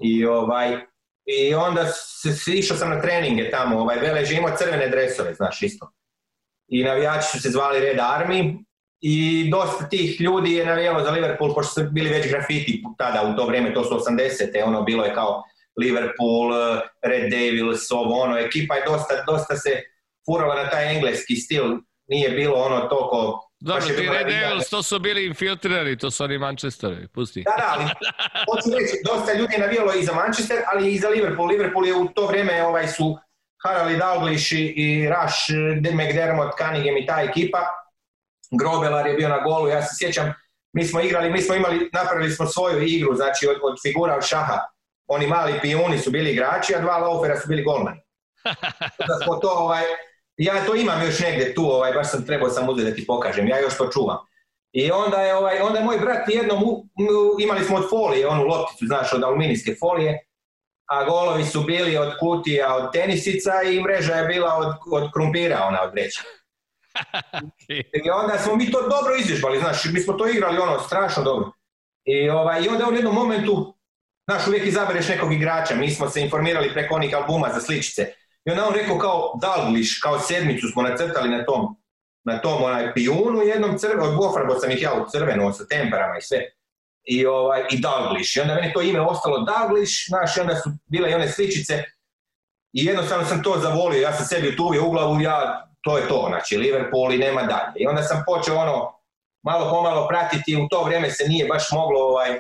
I ovaj, i onda se, išao sam na treninge tamo, ovaj, Velež je imao crvene dresove, znaš, isto. I navijači su se zvali Red Army i dosta tih ljudi je navijalo za Liverpool, pošto su bili već grafiti tada u to vrijeme, to su 80. ono bilo je kao Liverpool, Red Devils, ovo ono, ekipa je dosta, dosta se furala na taj engleski stil, nije bilo ono toko dobro, ti Red Devils, to su bili infiltrirani, to su oni Manchesteri, pusti. Da, da, ali hoću reći, dosta ljudi je navijalo i za Manchester, ali i za Liverpool. Liverpool je u to vrijeme ovaj, su Harali Dalglish i, i Rush, McDermott, Cunningham i ta ekipa. Grobelar je bio na golu, ja se sjećam, mi smo igrali, mi smo imali, napravili smo svoju igru, znači od, od figura od šaha oni mali pijuni su bili igrači, a dva laufera su bili golmani. to, ovaj, ja to imam još negdje tu, ovaj, baš sam trebao sam uzeti da ti pokažem, ja još to čuvam. I onda je, ovaj, onda moj brat jednom, imali smo od folije, onu lopticu, znaš, od aluminijske folije, a golovi su bili od kutija, od tenisica i mreža je bila od, krumpira, ona od vreća. I onda smo mi to dobro izvježbali, znaš, mi smo to igrali ono strašno dobro. I, ovaj, i onda u jednom momentu Znaš, uvijek izabereš nekog igrača, mi smo se informirali preko onih albuma za sličice. I onda on rekao kao dalgliš, kao sedmicu smo nacrtali na tom, na tom onaj pijunu, jednom crveno, od sam ih ja u crveno, sa temperama i sve. I, ovaj, i Dalglish. I onda meni to ime ostalo Dalgliš, znaš, i onda su bile i one sličice. I jednostavno sam to zavolio, ja sam sebi tu u glavu, ja, to je to, znači Liverpool i nema dalje. I onda sam počeo ono, malo pomalo pratiti, u to vrijeme se nije baš moglo, ovaj,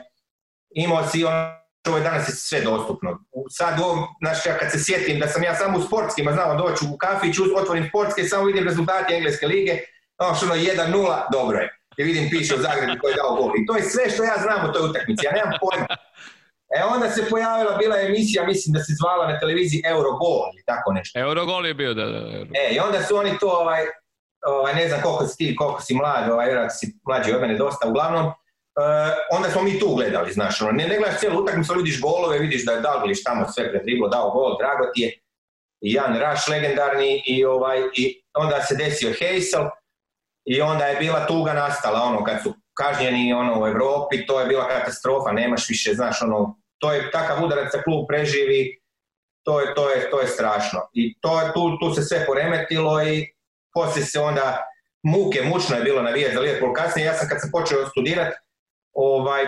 imao si ono, ovo je danas sve dostupno. Sad ovom, znači ja kad se sjetim da sam ja samo u sportskima znao doći u kafić, otvorim sportske, samo vidim rezultati Engleske lige, ono što ono 1-0, dobro je. I vidim piše u Zagrebu koji je dao gol. I to je sve što ja znam o toj utakmici, ja nemam pojma. E onda se pojavila, bila je emisija, mislim da se zvala na televiziji Eurogol ili tako nešto. Eurogol je bio, da, da. E, i onda su oni to, ovaj, ovaj, ne znam koliko si ti, koliko si mlad, ovaj, vjerojatno si mlađi od mene dosta, uglavnom, Eh, onda smo mi tu gledali, znaš, ono, ne, ne gledaš cijelu utakmicu, vidiš golove, vidiš da je Dalgliš tamo sve predriblo, dao gol, drago ti je, Jan Raš legendarni i ovaj, i onda se desio Heysel i onda je bila tuga nastala, ono, kad su kažnjeni ono, u Europi, to je bila katastrofa, nemaš više, znaš, ono, to je takav udarac da klub preživi, to je, to je, to je strašno. I to, tu, tu se sve poremetilo i poslije se onda muke, mučno je bilo navijati za Liverpool kasnije. Ja sam kad sam počeo studirati, ovaj,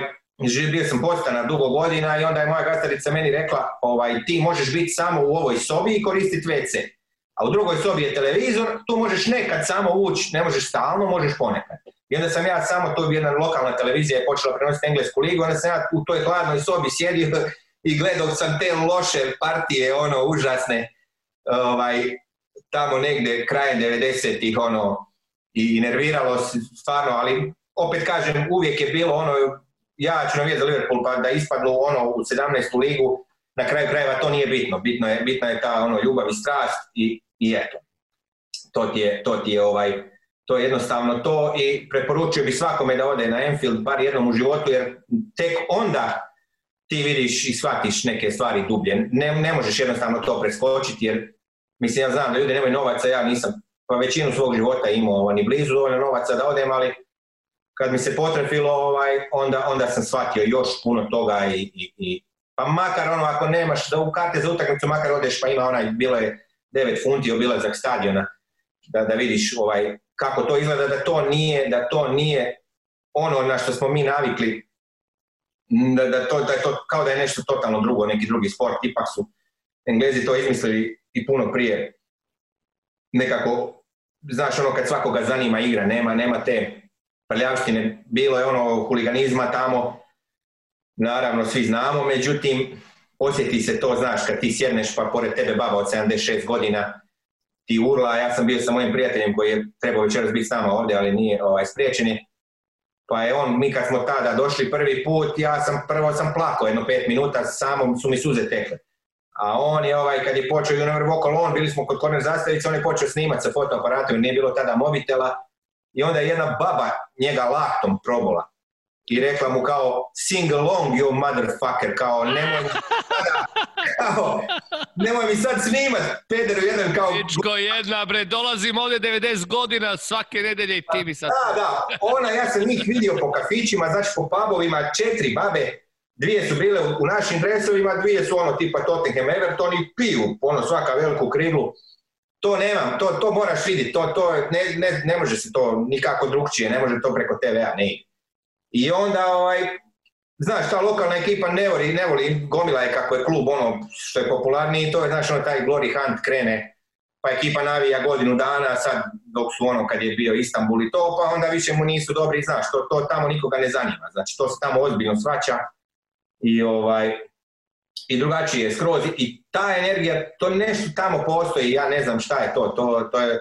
bio sam postana dugo godina i onda je moja gastarica meni rekla ovaj, ti možeš biti samo u ovoj sobi i koristiti WC. A u drugoj sobi je televizor, tu možeš nekad samo ući, ne možeš stalno, možeš ponekad. I onda sam ja samo, to je jedna lokalna televizija je počela prenositi englesku ligu, onda sam ja u toj hladnoj sobi sjedio i gledao sam te loše partije, ono, užasne, ovaj, tamo negde krajem 90-ih, ono, i nerviralo stvarno, ali opet kažem, uvijek je bilo ono, ja ću navijet za Liverpool, pa da ispadnu ono u 17. ligu, na kraju krajeva to nije bitno, bitno je, bitna je ta ono ljubav i strast i, i eto. To ti, je, to ti je ovaj, to je jednostavno to i preporučio bi svakome da ode na Enfield bar jednom u životu jer tek onda ti vidiš i shvatiš neke stvari dublje. Ne, možeš jednostavno to preskočiti jer mislim ja znam da ljudi nemaju novaca, ja nisam pa većinu svog života imao ni blizu dovoljno novaca da odem, ali kad mi se potrefilo, ovaj, onda, onda sam shvatio još puno toga i, i, pa makar ono, ako nemaš da u karte za utakmicu, makar odeš, pa ima onaj, bilo je devet funti obilazak stadiona, da, da vidiš ovaj, kako to izgleda, da to nije, da to nije ono na što smo mi navikli, da, da, to, da je to kao da je nešto totalno drugo, neki drugi sport, ipak su Englezi to izmislili i puno prije nekako, znaš ono kad svakoga zanima igra, nema, nema te prljavštine, bilo je ono huliganizma tamo, naravno svi znamo, međutim, osjeti se to, znaš, kad ti sjedneš pa pored tebe baba od 76 godina ti urla, ja sam bio sa mojim prijateljem koji je trebao večeras biti s ovdje, ali nije ovaj, spriječen Pa je on, mi kad smo tada došli prvi put, ja sam prvo sam plakao jedno pet minuta, samo su mi suze tekle. A on je ovaj, kad je počeo ono, Junior Vocal on, bili smo kod korner zastavice, on je počeo snimati sa fotoaparatom, nije bilo tada mobitela, i onda je jedna baba njega laktom probola i rekla mu kao sing along you motherfucker, kao nemoj mi kao, nemoj mi sad snimat, pederu jedan kao... Pičko jedna bre, dolazim ovdje 90 godina svake nedelje i ti mi sad... Da, da, ona, ja sam njih vidio po kafićima, znači po pubovima, četiri babe, dvije su bile u našim dresovima, dvije su ono tipa Tottenham Everton i piju, ono svaka veliku krivlu to nemam, to, to moraš vidjeti, to, to ne, ne, ne, može se to nikako drugčije, ne može to preko TV-a, ne I onda, ovaj, znaš, ta lokalna ekipa ne voli, ne voli, gomila je kako je klub ono što je popularniji, to je, znaš, ono taj Glory Hunt krene, pa ekipa navija godinu dana, sad dok su ono kad je bio Istanbul i to, pa onda više mu nisu dobri, znaš, to, to tamo nikoga ne zanima, znači to se tamo ozbiljno svaća i ovaj, i drugačije skroz i ta energija, to nešto tamo postoji, ja ne znam šta je to, to, to, je,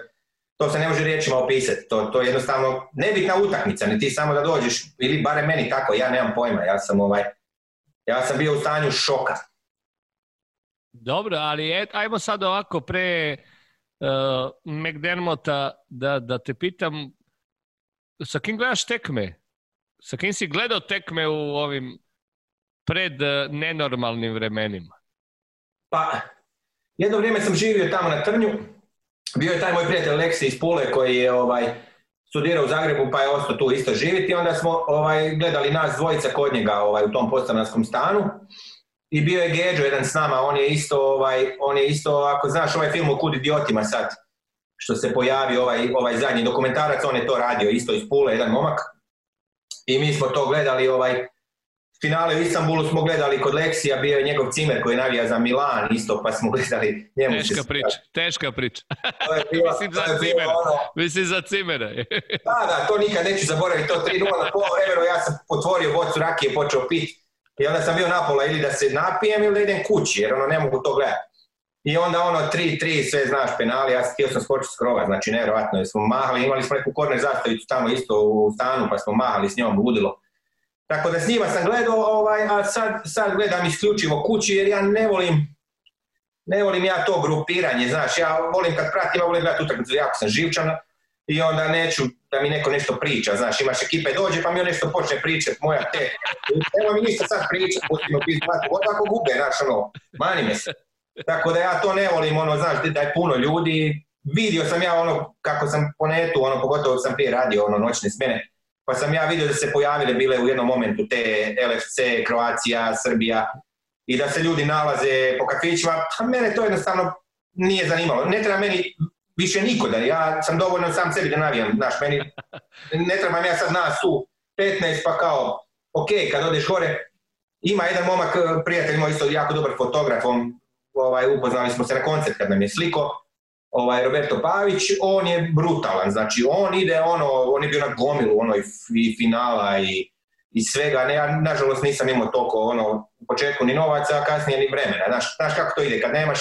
to se ne može riječima opisati, to, to je jednostavno nebitna utakmica, ne ti samo da dođeš, ili barem meni tako, ja nemam pojma, ja sam ovaj, ja sam bio u stanju šoka. Dobro, ali et, ajmo sad ovako pre uh, e, McDermota da, da te pitam, sa kim gledaš tekme? Sa kim si gledao tekme u ovim pred eh, nenormalnim vremenima? Pa, jedno vrijeme sam živio tamo na Trnju. Bio je taj moj prijatelj Leksi iz Pule koji je ovaj, studirao u Zagrebu pa je ostao tu isto živjeti. Onda smo ovaj, gledali nas dvojica kod njega ovaj, u tom postanarskom stanu. I bio je Geđo jedan s nama, on je isto, ovaj, on je isto ako znaš ovaj film o kud idiotima sad, što se pojavi ovaj, ovaj zadnji dokumentarac, on je to radio isto iz Pule, jedan momak. I mi smo to gledali ovaj, finale u Istanbulu smo gledali kod Leksija, bio je njegov cimer koji navija za Milan isto, pa smo gledali njemu Teška priča, teška priča. To Mislim, za cimer. Ono- Mislim za cimera. da, da, to nikad neću zaboraviti, to 3-0 na pol vremenu, ja sam potvorio bocu rakije, počeo pit i onda sam bio napola ili da se napijem ili da idem kući, jer ono ne mogu to gledati. I onda ono 3-3, sve znaš, penali, ja htio sam skočiti s krova, znači nevjerojatno, jer smo mahali, imali smo neku korner zastavicu tamo isto u stanu, pa smo mahali s njom, ludilo tako da s njima sam gledao, ovaj, a sad, sad gledam isključivo kući jer ja ne volim ne volim ja to grupiranje, znaš, ja volim kad pratim, ja volim gledati utakmicu, jako sam živčan i onda neću da mi neko nešto priča, znaš, imaš ekipe, dođe pa mi on nešto počne pričati, moja te, Evo mi ništa sad priča, pustimo ovo tako gube, znaš, ono, mani me se. Tako da ja to ne volim, ono, znaš, da je puno ljudi, vidio sam ja ono, kako sam po netu, ono, pogotovo sam prije radio, ono, noćne smjene, pa sam ja vidio da se pojavile bile u jednom momentu te LFC, Kroacija, Srbija i da se ljudi nalaze po kafićima, pa mene to jednostavno nije zanimalo. Ne treba meni više niko da, ja sam dovoljno sam sebi da navijam, znaš, meni ne treba ja sad nas tu 15 pa kao, ok, kad odeš gore, ima jedan momak, eh, prijatelj moj isto jako dobar fotograf, on, ovaj, upoznali smo se na koncert kad nam je sliko, ovaj Roberto Pavić, on je brutalan, znači on ide ono, on je bio na gomilu onoj i finala i, i svega, ne, nažalost nisam imao toliko ono, u početku ni novaca, a kasnije ni vremena, znaš, znaš kako to ide, kad nemaš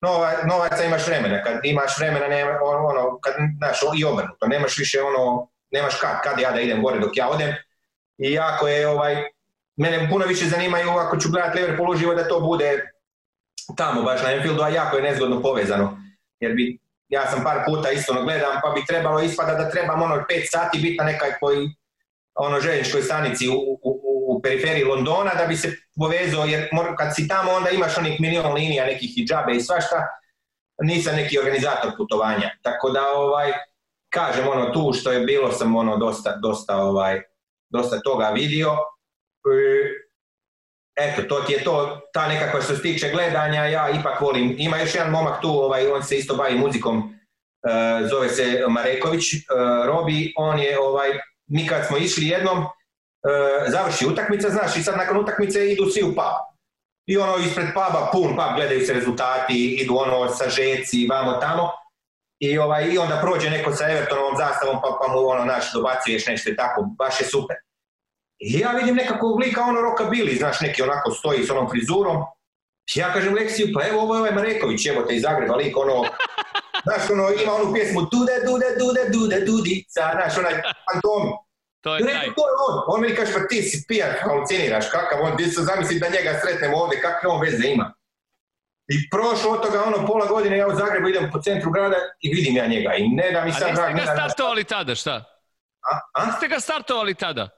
nova, novaca imaš vremena, kad imaš vremena nema, ono, kad, znaš, i obrnuto, nemaš više ono, nemaš kad, kad ja da idem gore dok ja odem i jako je ovaj, mene puno više zanimaju ako ću gledati Liverpool uživo da to bude tamo baš na Enfieldu, a jako je nezgodno povezano jer bi, ja sam par puta isto ono gledam, pa bi trebalo ispada da trebam ono pet sati biti na koji ono željeničkoj stanici u, u, periferiji Londona da bi se povezao, jer kad si tamo onda imaš onih milion linija nekih hijabe i svašta, nisam neki organizator putovanja. Tako da ovaj, kažem ono tu što je bilo sam ono dosta, dosta ovaj, dosta toga vidio. E, eto, to ti je to, ta neka koja se tiče gledanja, ja ipak volim. Ima još jedan momak tu, ovaj, on se isto bavi muzikom, e, zove se Mareković, e, Robi, on je, ovaj, mi kad smo išli jednom, uh, završi utakmica, znaš, i sad nakon utakmice idu svi u pub. I ono, ispred puba, pun pub, gledaju se rezultati, idu ono, sažeci, vamo tamo. I, ovaj, I onda prođe neko sa Evertonovom zastavom, pa, pa mu ono, naš, dobacuješ nešto i tako, baš je super. I ja vidim nekako oblika ono roka bili, znaš, neki onako stoji s onom frizurom. Ja kažem Leksiju, pa evo ovo je ovaj Mareković, evo te iz Zagreba, lik ono, znaš, ono, ima onu pjesmu Dude, dude, dude, dude, dudica, znaš, onaj fantom. To je Rekao, taj. to je on. On mi kaže, pa ti si pijan, haluciniraš, kakav on, ti se zamisli da njega sretnemo ovdje, kakve on veze ima. I prošlo od toga ono pola godine, ja u Zagrebu idem po centru grada i vidim ja njega. I ne da mi sad... A niste ga startovali tada, šta? A? Ste ga startovali tada?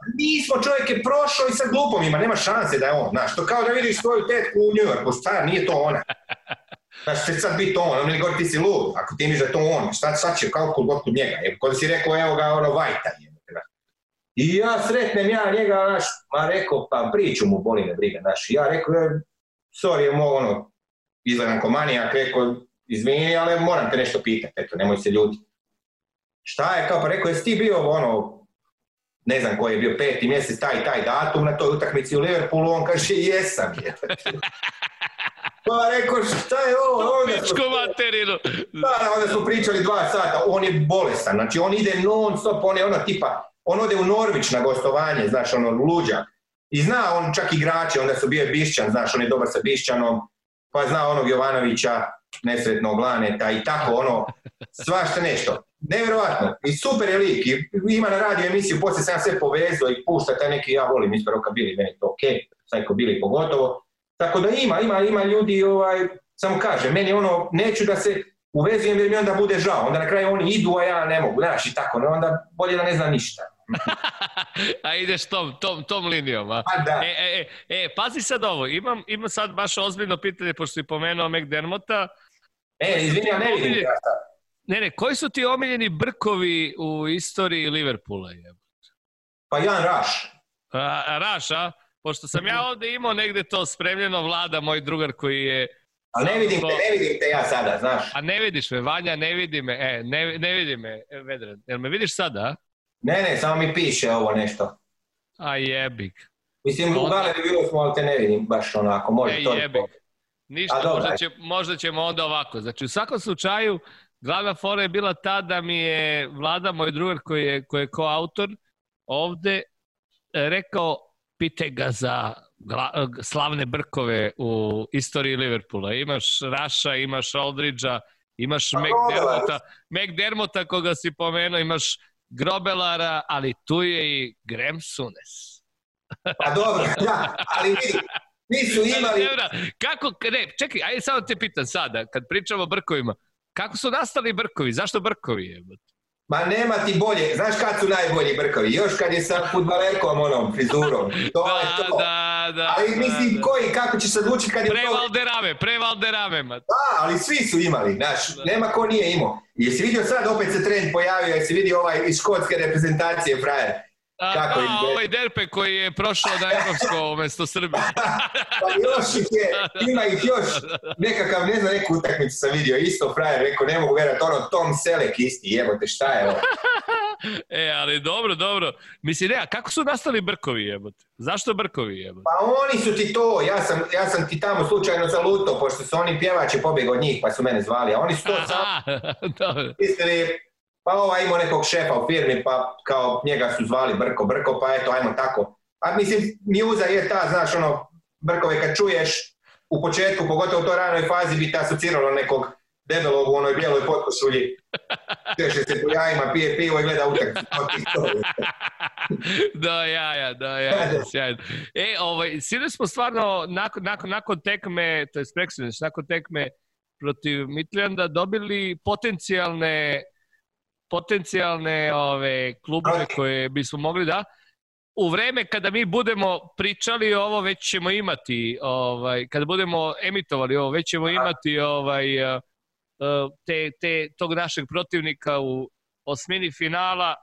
smo čovjek je prošao i sa glupom ima, nema šanse da je on, znaš, to kao da vidiš svoju tetku u New Yorku, stvar nije to ona. Znaš, će sad biti on, on mi ti si lud, ako ti imiš da to on, šta, šta će, kao kod god njega, je, kod si rekao, evo ga, ono, vajta je. I ja sretnem ja njega, znaš, ma rekao, pa priču mu, boli me briga, znaš, ja rekao, sorry, mo, ono, izgledam ko manijak, rekao, izvini, ali moram te nešto pitati, eto, nemoj se ljudi šta je, kao pa rekao, jesi ti bio ono, ne znam koji je bio peti mjesec, taj taj datum na toj utakmici u Liverpoolu, on kaže jesam je. Pa rekao šta je ovo? Onda su, da, onda su pričali dva sata, on je bolestan, znači on ide non stop, on je ono tipa, on ode u Norvić na gostovanje, znaš ono luđa. I zna on čak igrače, onda su bio Bišćan, znaš, on je dobar sa Bišćanom, pa zna onog Jovanovića, nesretnog Laneta i tako ono, svašta nešto. Nevjerojatno. I super je lik. ima na radio emisiju, poslije sam ja sve povezao i pušta taj neki, ja volim Roka bili, meni to ok, sajko bili pogotovo. Tako da ima, ima, ima ljudi, ovaj, samo kaže, meni ono, neću da se uvezujem jer mi onda bude žao. Onda na kraju oni idu, a ja ne mogu, znaš, i tako, ne onda bolje da ne znam ništa. a ideš tom, tom, linijom, a? Pa da. E, e, e, e, pazi sad ovo, imam, sad baš ozbiljno pitanje, pošto si pomenuo McDermotta. E, izvini, ja ne vidim ja sad. Ne, ne, koji su ti omiljeni brkovi u istoriji Liverpoola? Pa Jan Raš. Raš, a? Pošto sam ja ovdje imao negdje to spremljeno, Vlada, moj drugar koji je... A ne vidim te, ne vidim te ja sada, znaš. A ne vidiš me, Vanja, ne vidi me, e, ne, vidi me, e, Vedran. Jel me vidiš sada, a? Ne, ne, samo mi piše ovo nešto. A jebik. Mislim, u bilo smo, ali te ne vidim baš onako, e, Jebik. Ništa, možda ćemo onda ovako. Znači, u svakom slučaju, Glavna fora je bila ta da mi je Vlada, moj drugar koji je, koji je koautor ovde, rekao pite ga za slavne brkove u istoriji Liverpoola. Imaš Raša, imaš Aldridgea, imaš pa McDermota, McDermota koga si pomenuo, imaš Grobelara, ali tu je i Graham Sunes. Pa dobro, da, ali vidi, nisu imali... Kako, ne, čekaj, ajde samo te pitan sada, kad pričamo o brkovima, kako su nastali brkovi? Zašto brkovi je? Ma nema ti bolje. Znaš kad su najbolji brkovi? Još kad je sa futbalerkom onom frizurom. To da, je to. Da, da, ali mislim koji, kako će se odlučiti kad je pre Valderame, pre Valderame. Da, ali svi su imali, znaš. Nema ko nije imao. Jesi vidio sad opet se trend pojavio, jesi vidio ovaj iz škotske reprezentacije frajer a, Kako ovaj Derpe koji je prošao na Evropsko mesto Srbije. pa još ih je, ima ih još nekakav, ne znam, neku utakmicu sam vidio, isto frajer, rekao, ne mogu verati, ono Tom Selek isti, jebote, šta je ovo? e, ali dobro, dobro. Mislim, ne, a kako su nastali brkovi jebote? Zašto brkovi jebote? Pa oni su ti to, ja sam, ja sam ti tamo slučajno zalutao, pošto su oni pjevači pobjeg od njih, pa su mene zvali, a oni su to sami... sam pa ovaj imao nekog šefa u firmi, pa kao njega su zvali Brko, Brko, pa eto, ajmo tako. A mislim, njuza je ta, znaš, ono, Brkove kad čuješ, u početku, pogotovo u toj ranoj fazi, bi te asociralo nekog debelog u onoj bijeloj potkosulji. Teše se po jajima, pije pivo i gleda utakmicu. da, ja, da, jaja, E, ovaj, sili smo stvarno nakon, nakon, nakon tekme, to je preksinješ, nakon tekme protiv Mitljanda dobili potencijalne potencijalne ove, klubove koje bismo mogli da u vreme kada mi budemo pričali ovo već ćemo imati ovaj kada budemo emitovali ovo već ćemo imati ovaj eh, eh, te, te tog našeg protivnika u osmini finala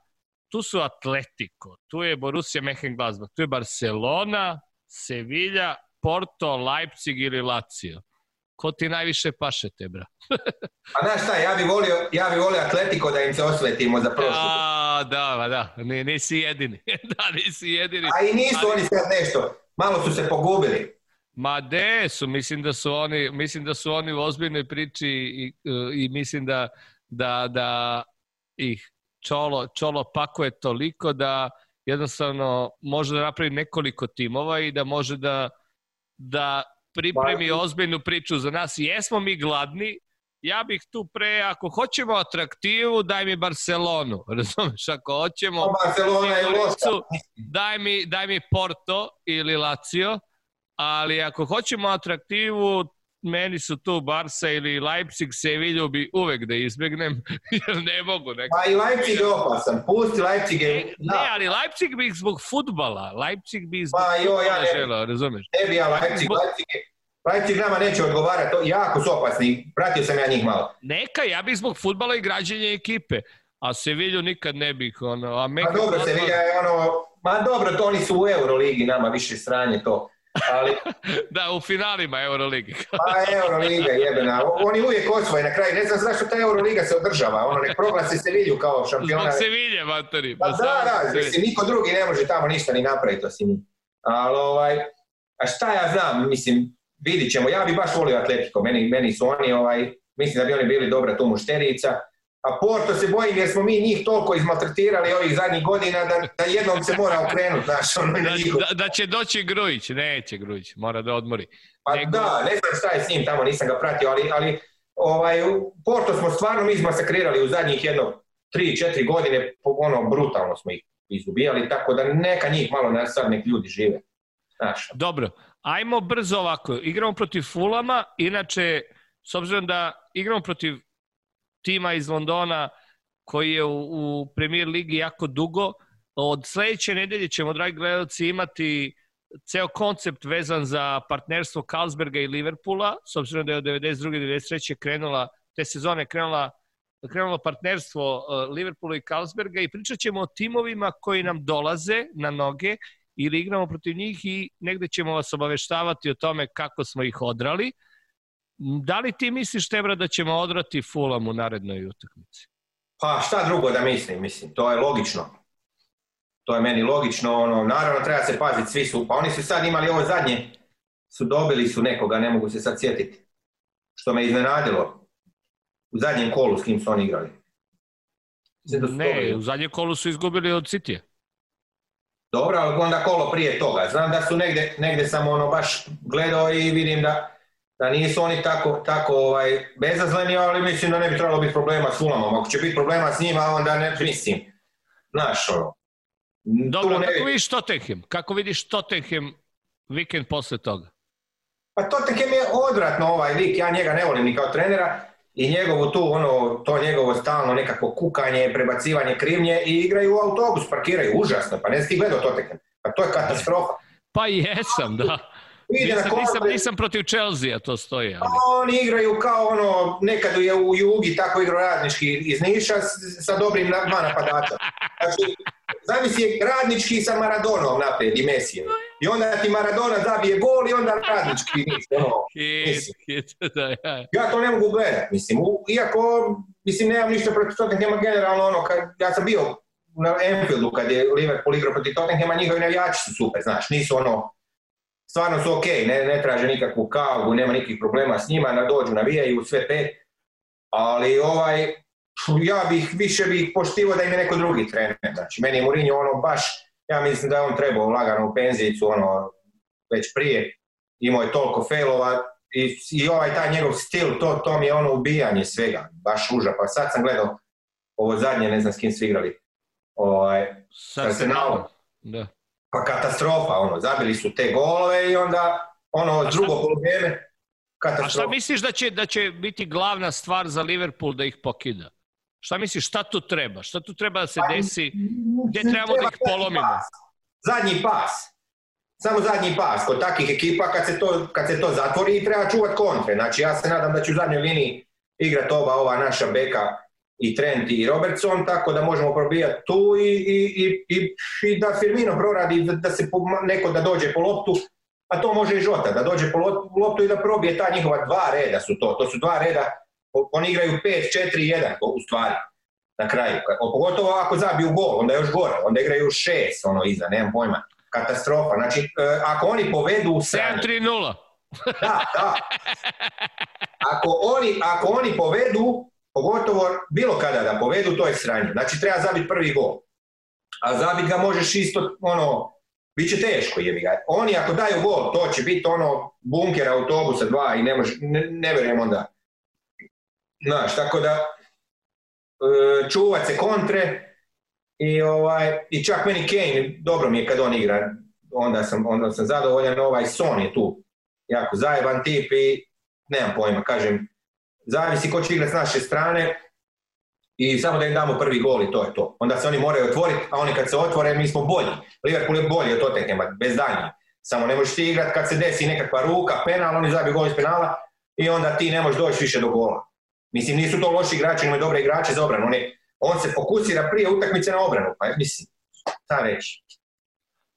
tu su Atletico, tu je Borussia Mönchengladbach, tu je Barcelona, Sevilla, Porto, Leipzig ili Lazio ko ti najviše paše te, bra. A znaš šta, ja bi volio, ja bi volio Atletico da im se osvetimo za prošlo. A, da, da, nisi jedini. da, nisi jedini. A i nisu oni sad nešto, malo su se pogubili. Ma de su, mislim da su oni, mislim da su oni u ozbiljnoj priči i, e, i mislim da, da, da ih Čolo, Čolo pakuje toliko da jednostavno može da napravi nekoliko timova i da može da, da pripremi ozbiljnu priču za nas. Jesmo mi gladni, ja bih tu pre, ako hoćemo atraktivu, daj mi Barcelonu, razumeš, ako hoćemo pa Barcelona je Daj mi, daj mi Porto ili Lazio, ali ako hoćemo atraktivu, meni su tu Barca ili Leipzig, Sevilju bi uvek da izbjegnem, jer ne mogu. Nekako. Pa i Leipzig je opasan, pusti Leipzig je... Ne, ali Leipzig bi zbog futbala, Leipzig bi zbog pa, jo, ja želao, razumeš? Ne bi ja Leipzig, Leipzig je... Leipzig nama neće odgovarati, jako su opasni, pratio sam ja njih malo. Neka, ja bih zbog futbala i građenja ekipe, a Sevilju nikad ne bih. Ono, a dobro, Sevilja je ono... Ma dobro, to oni su u Euroligi nama više sranje to. Ali... da, u finalima Euroligi. pa Euroliga, jebena. Oni uvijek osvoje na kraju. Ne znam zašto ta Euroliga se održava. Ono, nek proglasi Sevilju kao šampiona. Zbog Sevilje, Matari. Pa, pa, da, da, mislim, niko drugi ne može tamo ništa ni napraviti osim Ali ovaj, a šta ja znam, mislim, vidit ćemo. Ja bi baš volio Atletico. Meni, meni su oni, ovaj, mislim da bi oni bili dobra tu mušterica. A Porto se bojim jer smo mi njih toliko izmaltretirali ovih zadnjih godina da, da jednom se mora okrenuti ono, Da, da, će doći Grujić, neće Grujić, mora da odmori. Pa da, ne znam šta je s njim tamo, nisam ga pratio, ali, ali ovaj, Porto smo stvarno mi izmasakrirali u zadnjih jedno 3-4 godine, ono, brutalno smo ih izubijali, tako da neka njih malo na ljudi žive. Znaš. Dobro, ajmo brzo ovako, igramo protiv Fulama, inače, s obzirom da igramo protiv tima iz Londona koji je u, u Premier Ligi jako dugo. Od sljedeće nedelje ćemo, dragi gledalci, imati ceo koncept vezan za partnerstvo Carlsberga i Liverpoola, s obzirom da je od 92. i 93. krenula, te sezone krenula krenulo partnerstvo e, Liverpoola i Carlsberga i pričat ćemo o timovima koji nam dolaze na noge ili igramo protiv njih i negdje ćemo vas obaveštavati o tome kako smo ih odrali. Da li ti misliš, Tebra, da ćemo odrati fulam u narednoj utakmici? Pa šta drugo da mislim, mislim, to je logično. To je meni logično, ono, naravno treba se paziti, svi su, pa oni su sad imali ovo zadnje, su dobili su nekoga, ne mogu se sad sjetiti. Što me iznenadilo, u zadnjem kolu s kim su oni igrali. ne, u zadnjem kolu su izgubili od Citije. Dobro, ali onda kolo prije toga. Znam da su negde, negdje sam ono baš gledao i vidim da da nisu oni tako, tako ovaj, bezazleni, ali mislim da ne bi trebalo biti problema s Fulamom. Ako će biti problema s njima, onda ne mislim. Znaš, ono. Dobro, ne... kako vidiš Tottenham? Kako vidiš Tottenham vikend posle toga? Pa Tottenham je odvratno ovaj vik. ja njega ne volim ni kao trenera i njegovo tu, ono, to njegovo stalno nekako kukanje, prebacivanje krivnje i igraju u autobus, parkiraju, užasno, pa ne si ti gledao Tottenham, pa to je katastrofa. Pa jesam, da. Nisam, nisam, nisam protiv Chelsea, to stoji. Ali. Oni igraju kao ono, nekad je u Jugi tako igrao radnički iz Niša sa dobrim dva napadača. Znači, je, radnički sa Maradonom naprijed i Mesijem. I onda ti Maradona zabije gol i onda radnički. niš, ono, Ja to ne mogu gledati, mislim. Iako, mislim, nemam ništa protiv Tottenhama generalno, ono, kad, ja sam bio na Enfieldu kad je Liverpool igrao protiv Tottenhema. njihovi navijači su super, znaš, nisu ono stvarno su ok, ne, ne traže nikakvu kavu, nema nikakvih problema s njima, na dođu, navijaju, sve pet, ali ovaj, ja bih, više bih poštivao da im je neko drugi trener, znači meni je Mourinho ono baš, ja mislim da je on trebao lagano u penzijicu, ono, već prije, imao je toliko failova i, i ovaj taj njegov stil, to, to mi je ono ubijanje svega, baš uža, pa sad sam gledao ovo zadnje, ne znam s kim su igrali, ovaj, sad se nao, da. Pa katastrofa, ono, zabili su te golove i onda, ono, drugo polovreme, katastrofa. A šta misliš da će, da će biti glavna stvar za Liverpool da ih pokida? Šta misliš, šta tu treba? Šta tu treba da se pa, desi? Gdje trebamo treba da ih polomimo? Zadnji pas. Samo zadnji pas. Kod takvih ekipa kad se to, kad se to zatvori treba čuvati kontre. Znači ja se nadam da će u zadnjoj liniji igrati ova ova naša beka i Trent i Robertson, tako da možemo probijati tu i, i, i, i da Firmino proradi, da se neko da dođe po loptu, a to može i Žota, da dođe po loptu i da probije ta njihova dva reda su to, to su dva reda, oni igraju 5, 4, 1 u stvari na kraju, pogotovo ako zabiju gol, onda je još gore, onda igraju 6 ono iza, nemam pojma, katastrofa, znači e, ako oni povedu u 7-3-0. da, da. Ako oni, ako oni povedu, pogotovo bilo kada da povedu, to je sranje. Znači, treba zabiti prvi gol. A zabiti ga možeš isto, ono, bit će teško, je ga. Oni ako daju gol, to će biti ono bunker autobusa dva i ne, može, ne, vjerujem onda. Znaš, tako da e, čuvat se kontre i, ovaj, i čak meni Kane, dobro mi je kad on igra, onda sam, onda sam zadovoljan, ovaj Son je tu jako zajeban tip i nemam pojma, kažem, zavisi ko će igrati s naše strane i samo da im damo prvi gol i to je to. Onda se oni moraju otvoriti, a oni kad se otvore mi smo bolji. Liverpool je bolji od Tottenhama, bez danja. Samo ne možeš ti igrati kad se desi nekakva ruka, penal, oni zabiju gol iz penala i onda ti ne možeš doći više do gola. Mislim, nisu to loši igrači, imaju dobre igrače za obranu. on se fokusira prije utakmice na obranu, pa mislim, Ta reći.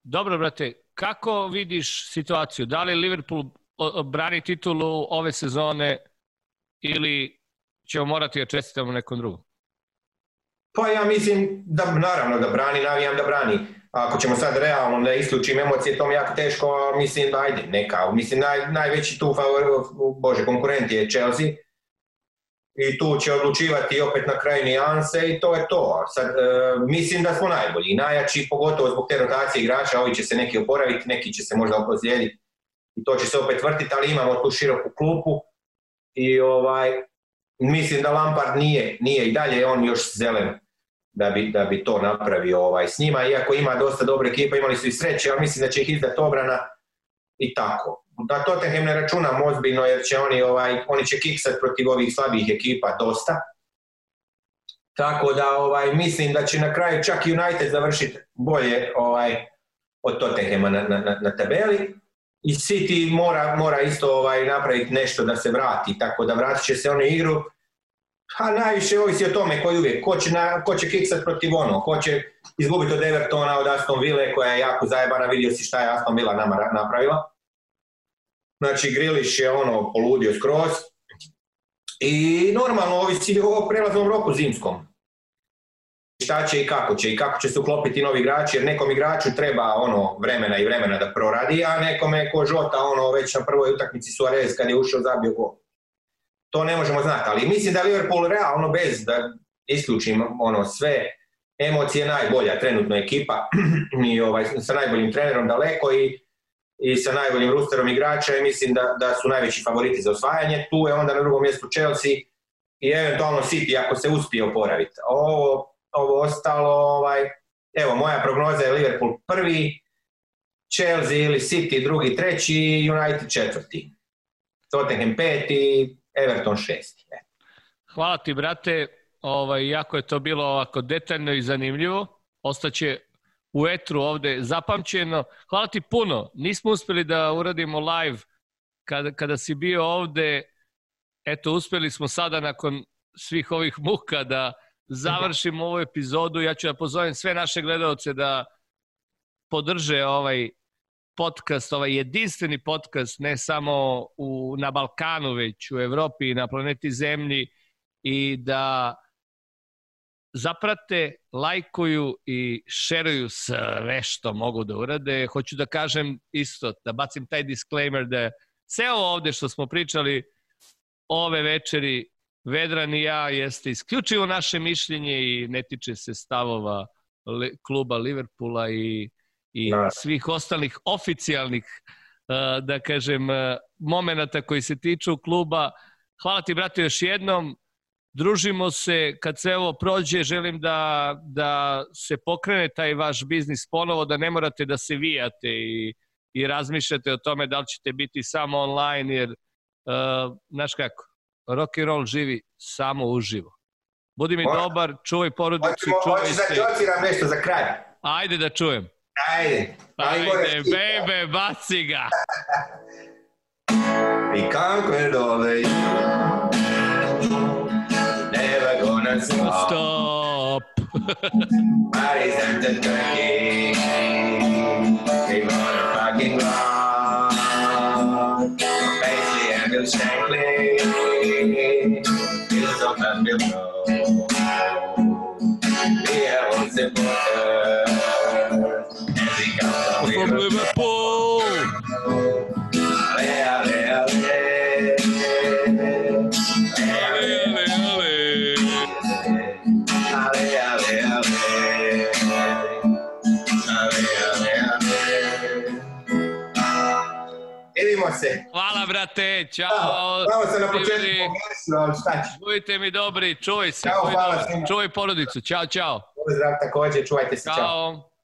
Dobro, brate, kako vidiš situaciju? Da li Liverpool brani titulu ove sezone ili ćemo morati joj čestitamo nekom drugom? Pa ja mislim da naravno da brani, navijam da brani. Ako ćemo sad realno da isključim emocije, to mi jako teško, mislim da ajde, neka. Mislim, naj, najveći tu favor, bože, konkurent je Chelsea. I tu će odlučivati opet na kraju nijanse i to je to. Sad, e, mislim da smo najbolji, najjači, pogotovo zbog te rotacije igrača, ovi će se neki oporaviti, neki će se možda opozlijediti i to će se opet vrtiti, ali imamo tu široku klupu i ovaj, mislim da Lampard nije, nije i dalje on još zelen da bi, da bi to napravio ovaj, s njima, iako ima dosta dobre ekipa, imali su i sreće, ali mislim da će ih izdati obrana i tako. Da Tottenham ne računam ozbiljno jer će oni, ovaj, oni će kiksati protiv ovih slabih ekipa dosta. Tako da ovaj, mislim da će na kraju čak i United završiti bolje ovaj, od Tottenhama na, na, na tabeli i City mora, mora isto ovaj, napraviti nešto da se vrati, tako da vratit će se onu igru. A najviše ovisi o tome koji uvijek, ko će, na, protiv ono, ko će izgubiti od Evertona, od Aston Ville koja je jako zajebana, vidio si šta je Aston Villa nama napravila. Znači griliš je ono poludio skroz i normalno ovisi o prelaznom roku zimskom šta će i kako će i kako će se uklopiti novi igrači jer nekom igraču treba ono vremena i vremena da proradi, a nekome ko žota ono već na prvoj utakmici Suarez kad je ušao zabio gol. To ne možemo znati, ali mislim da Liverpool realno bez da isključim ono sve emocije najbolja trenutno ekipa i ovaj, sa najboljim trenerom daleko i, i sa najboljim rusterom igrača i mislim da, da su najveći favoriti za osvajanje. Tu je onda na drugom mjestu Chelsea i eventualno City ako se uspije oporaviti. Ovo ovo ostalo, ovaj, evo moja prognoza je Liverpool prvi, Chelsea ili City drugi, treći, United četvrti, Tottenham peti, Everton šesti. Hvala ti, brate, ovaj, jako je to bilo ovako detaljno i zanimljivo, ostaće u etru ovdje zapamćeno. Hvala ti puno, nismo uspjeli da uradimo live kada, kada si bio ovdje, eto, uspjeli smo sada nakon svih ovih muka da završimo ovu epizodu. Ja ću da pozovem sve naše gledalce da podrže ovaj podcast, ovaj jedinstveni podcast, ne samo u, na Balkanu, već u Evropi i na planeti Zemlji i da zaprate, lajkuju i šeruju sve što mogu da urade. Hoću da kažem isto, da bacim taj disclaimer da sve ovo ovde što smo pričali ove večeri Vedran i ja jeste isključivo naše mišljenje i ne tiče se stavova kluba Liverpoola i, i svih ostalih oficijalnih, e, da kažem, e, momenata koji se tiču kluba. Hvala ti, brate, još jednom. Družimo se, kad sve ovo prođe, želim da, da se pokrene taj vaš biznis ponovo, da ne morate da se vijate i, i razmišljate o tome da li ćete biti samo online, jer, uh, znaš kako, rock and roll živi samo uživo. Budi mi Možda. dobar, čuvaj porodicu, čuvaj se. Hoćeš da ti nešto za kraj? Ajde da čujem. Ajde. Pa ajde, bebe, baci ga. We conquered all the Never gonna stop. Stop. Paris and the turkey. We wanna fucking rock. Paisley and the Shankly. vidimo se. Hvala, brate, čao. Hvala se na početku pogresu, Budite mi dobri, čuj se. Čuj porodicu, čao, čao. Pozdrav također, čuvajte se, Ćao.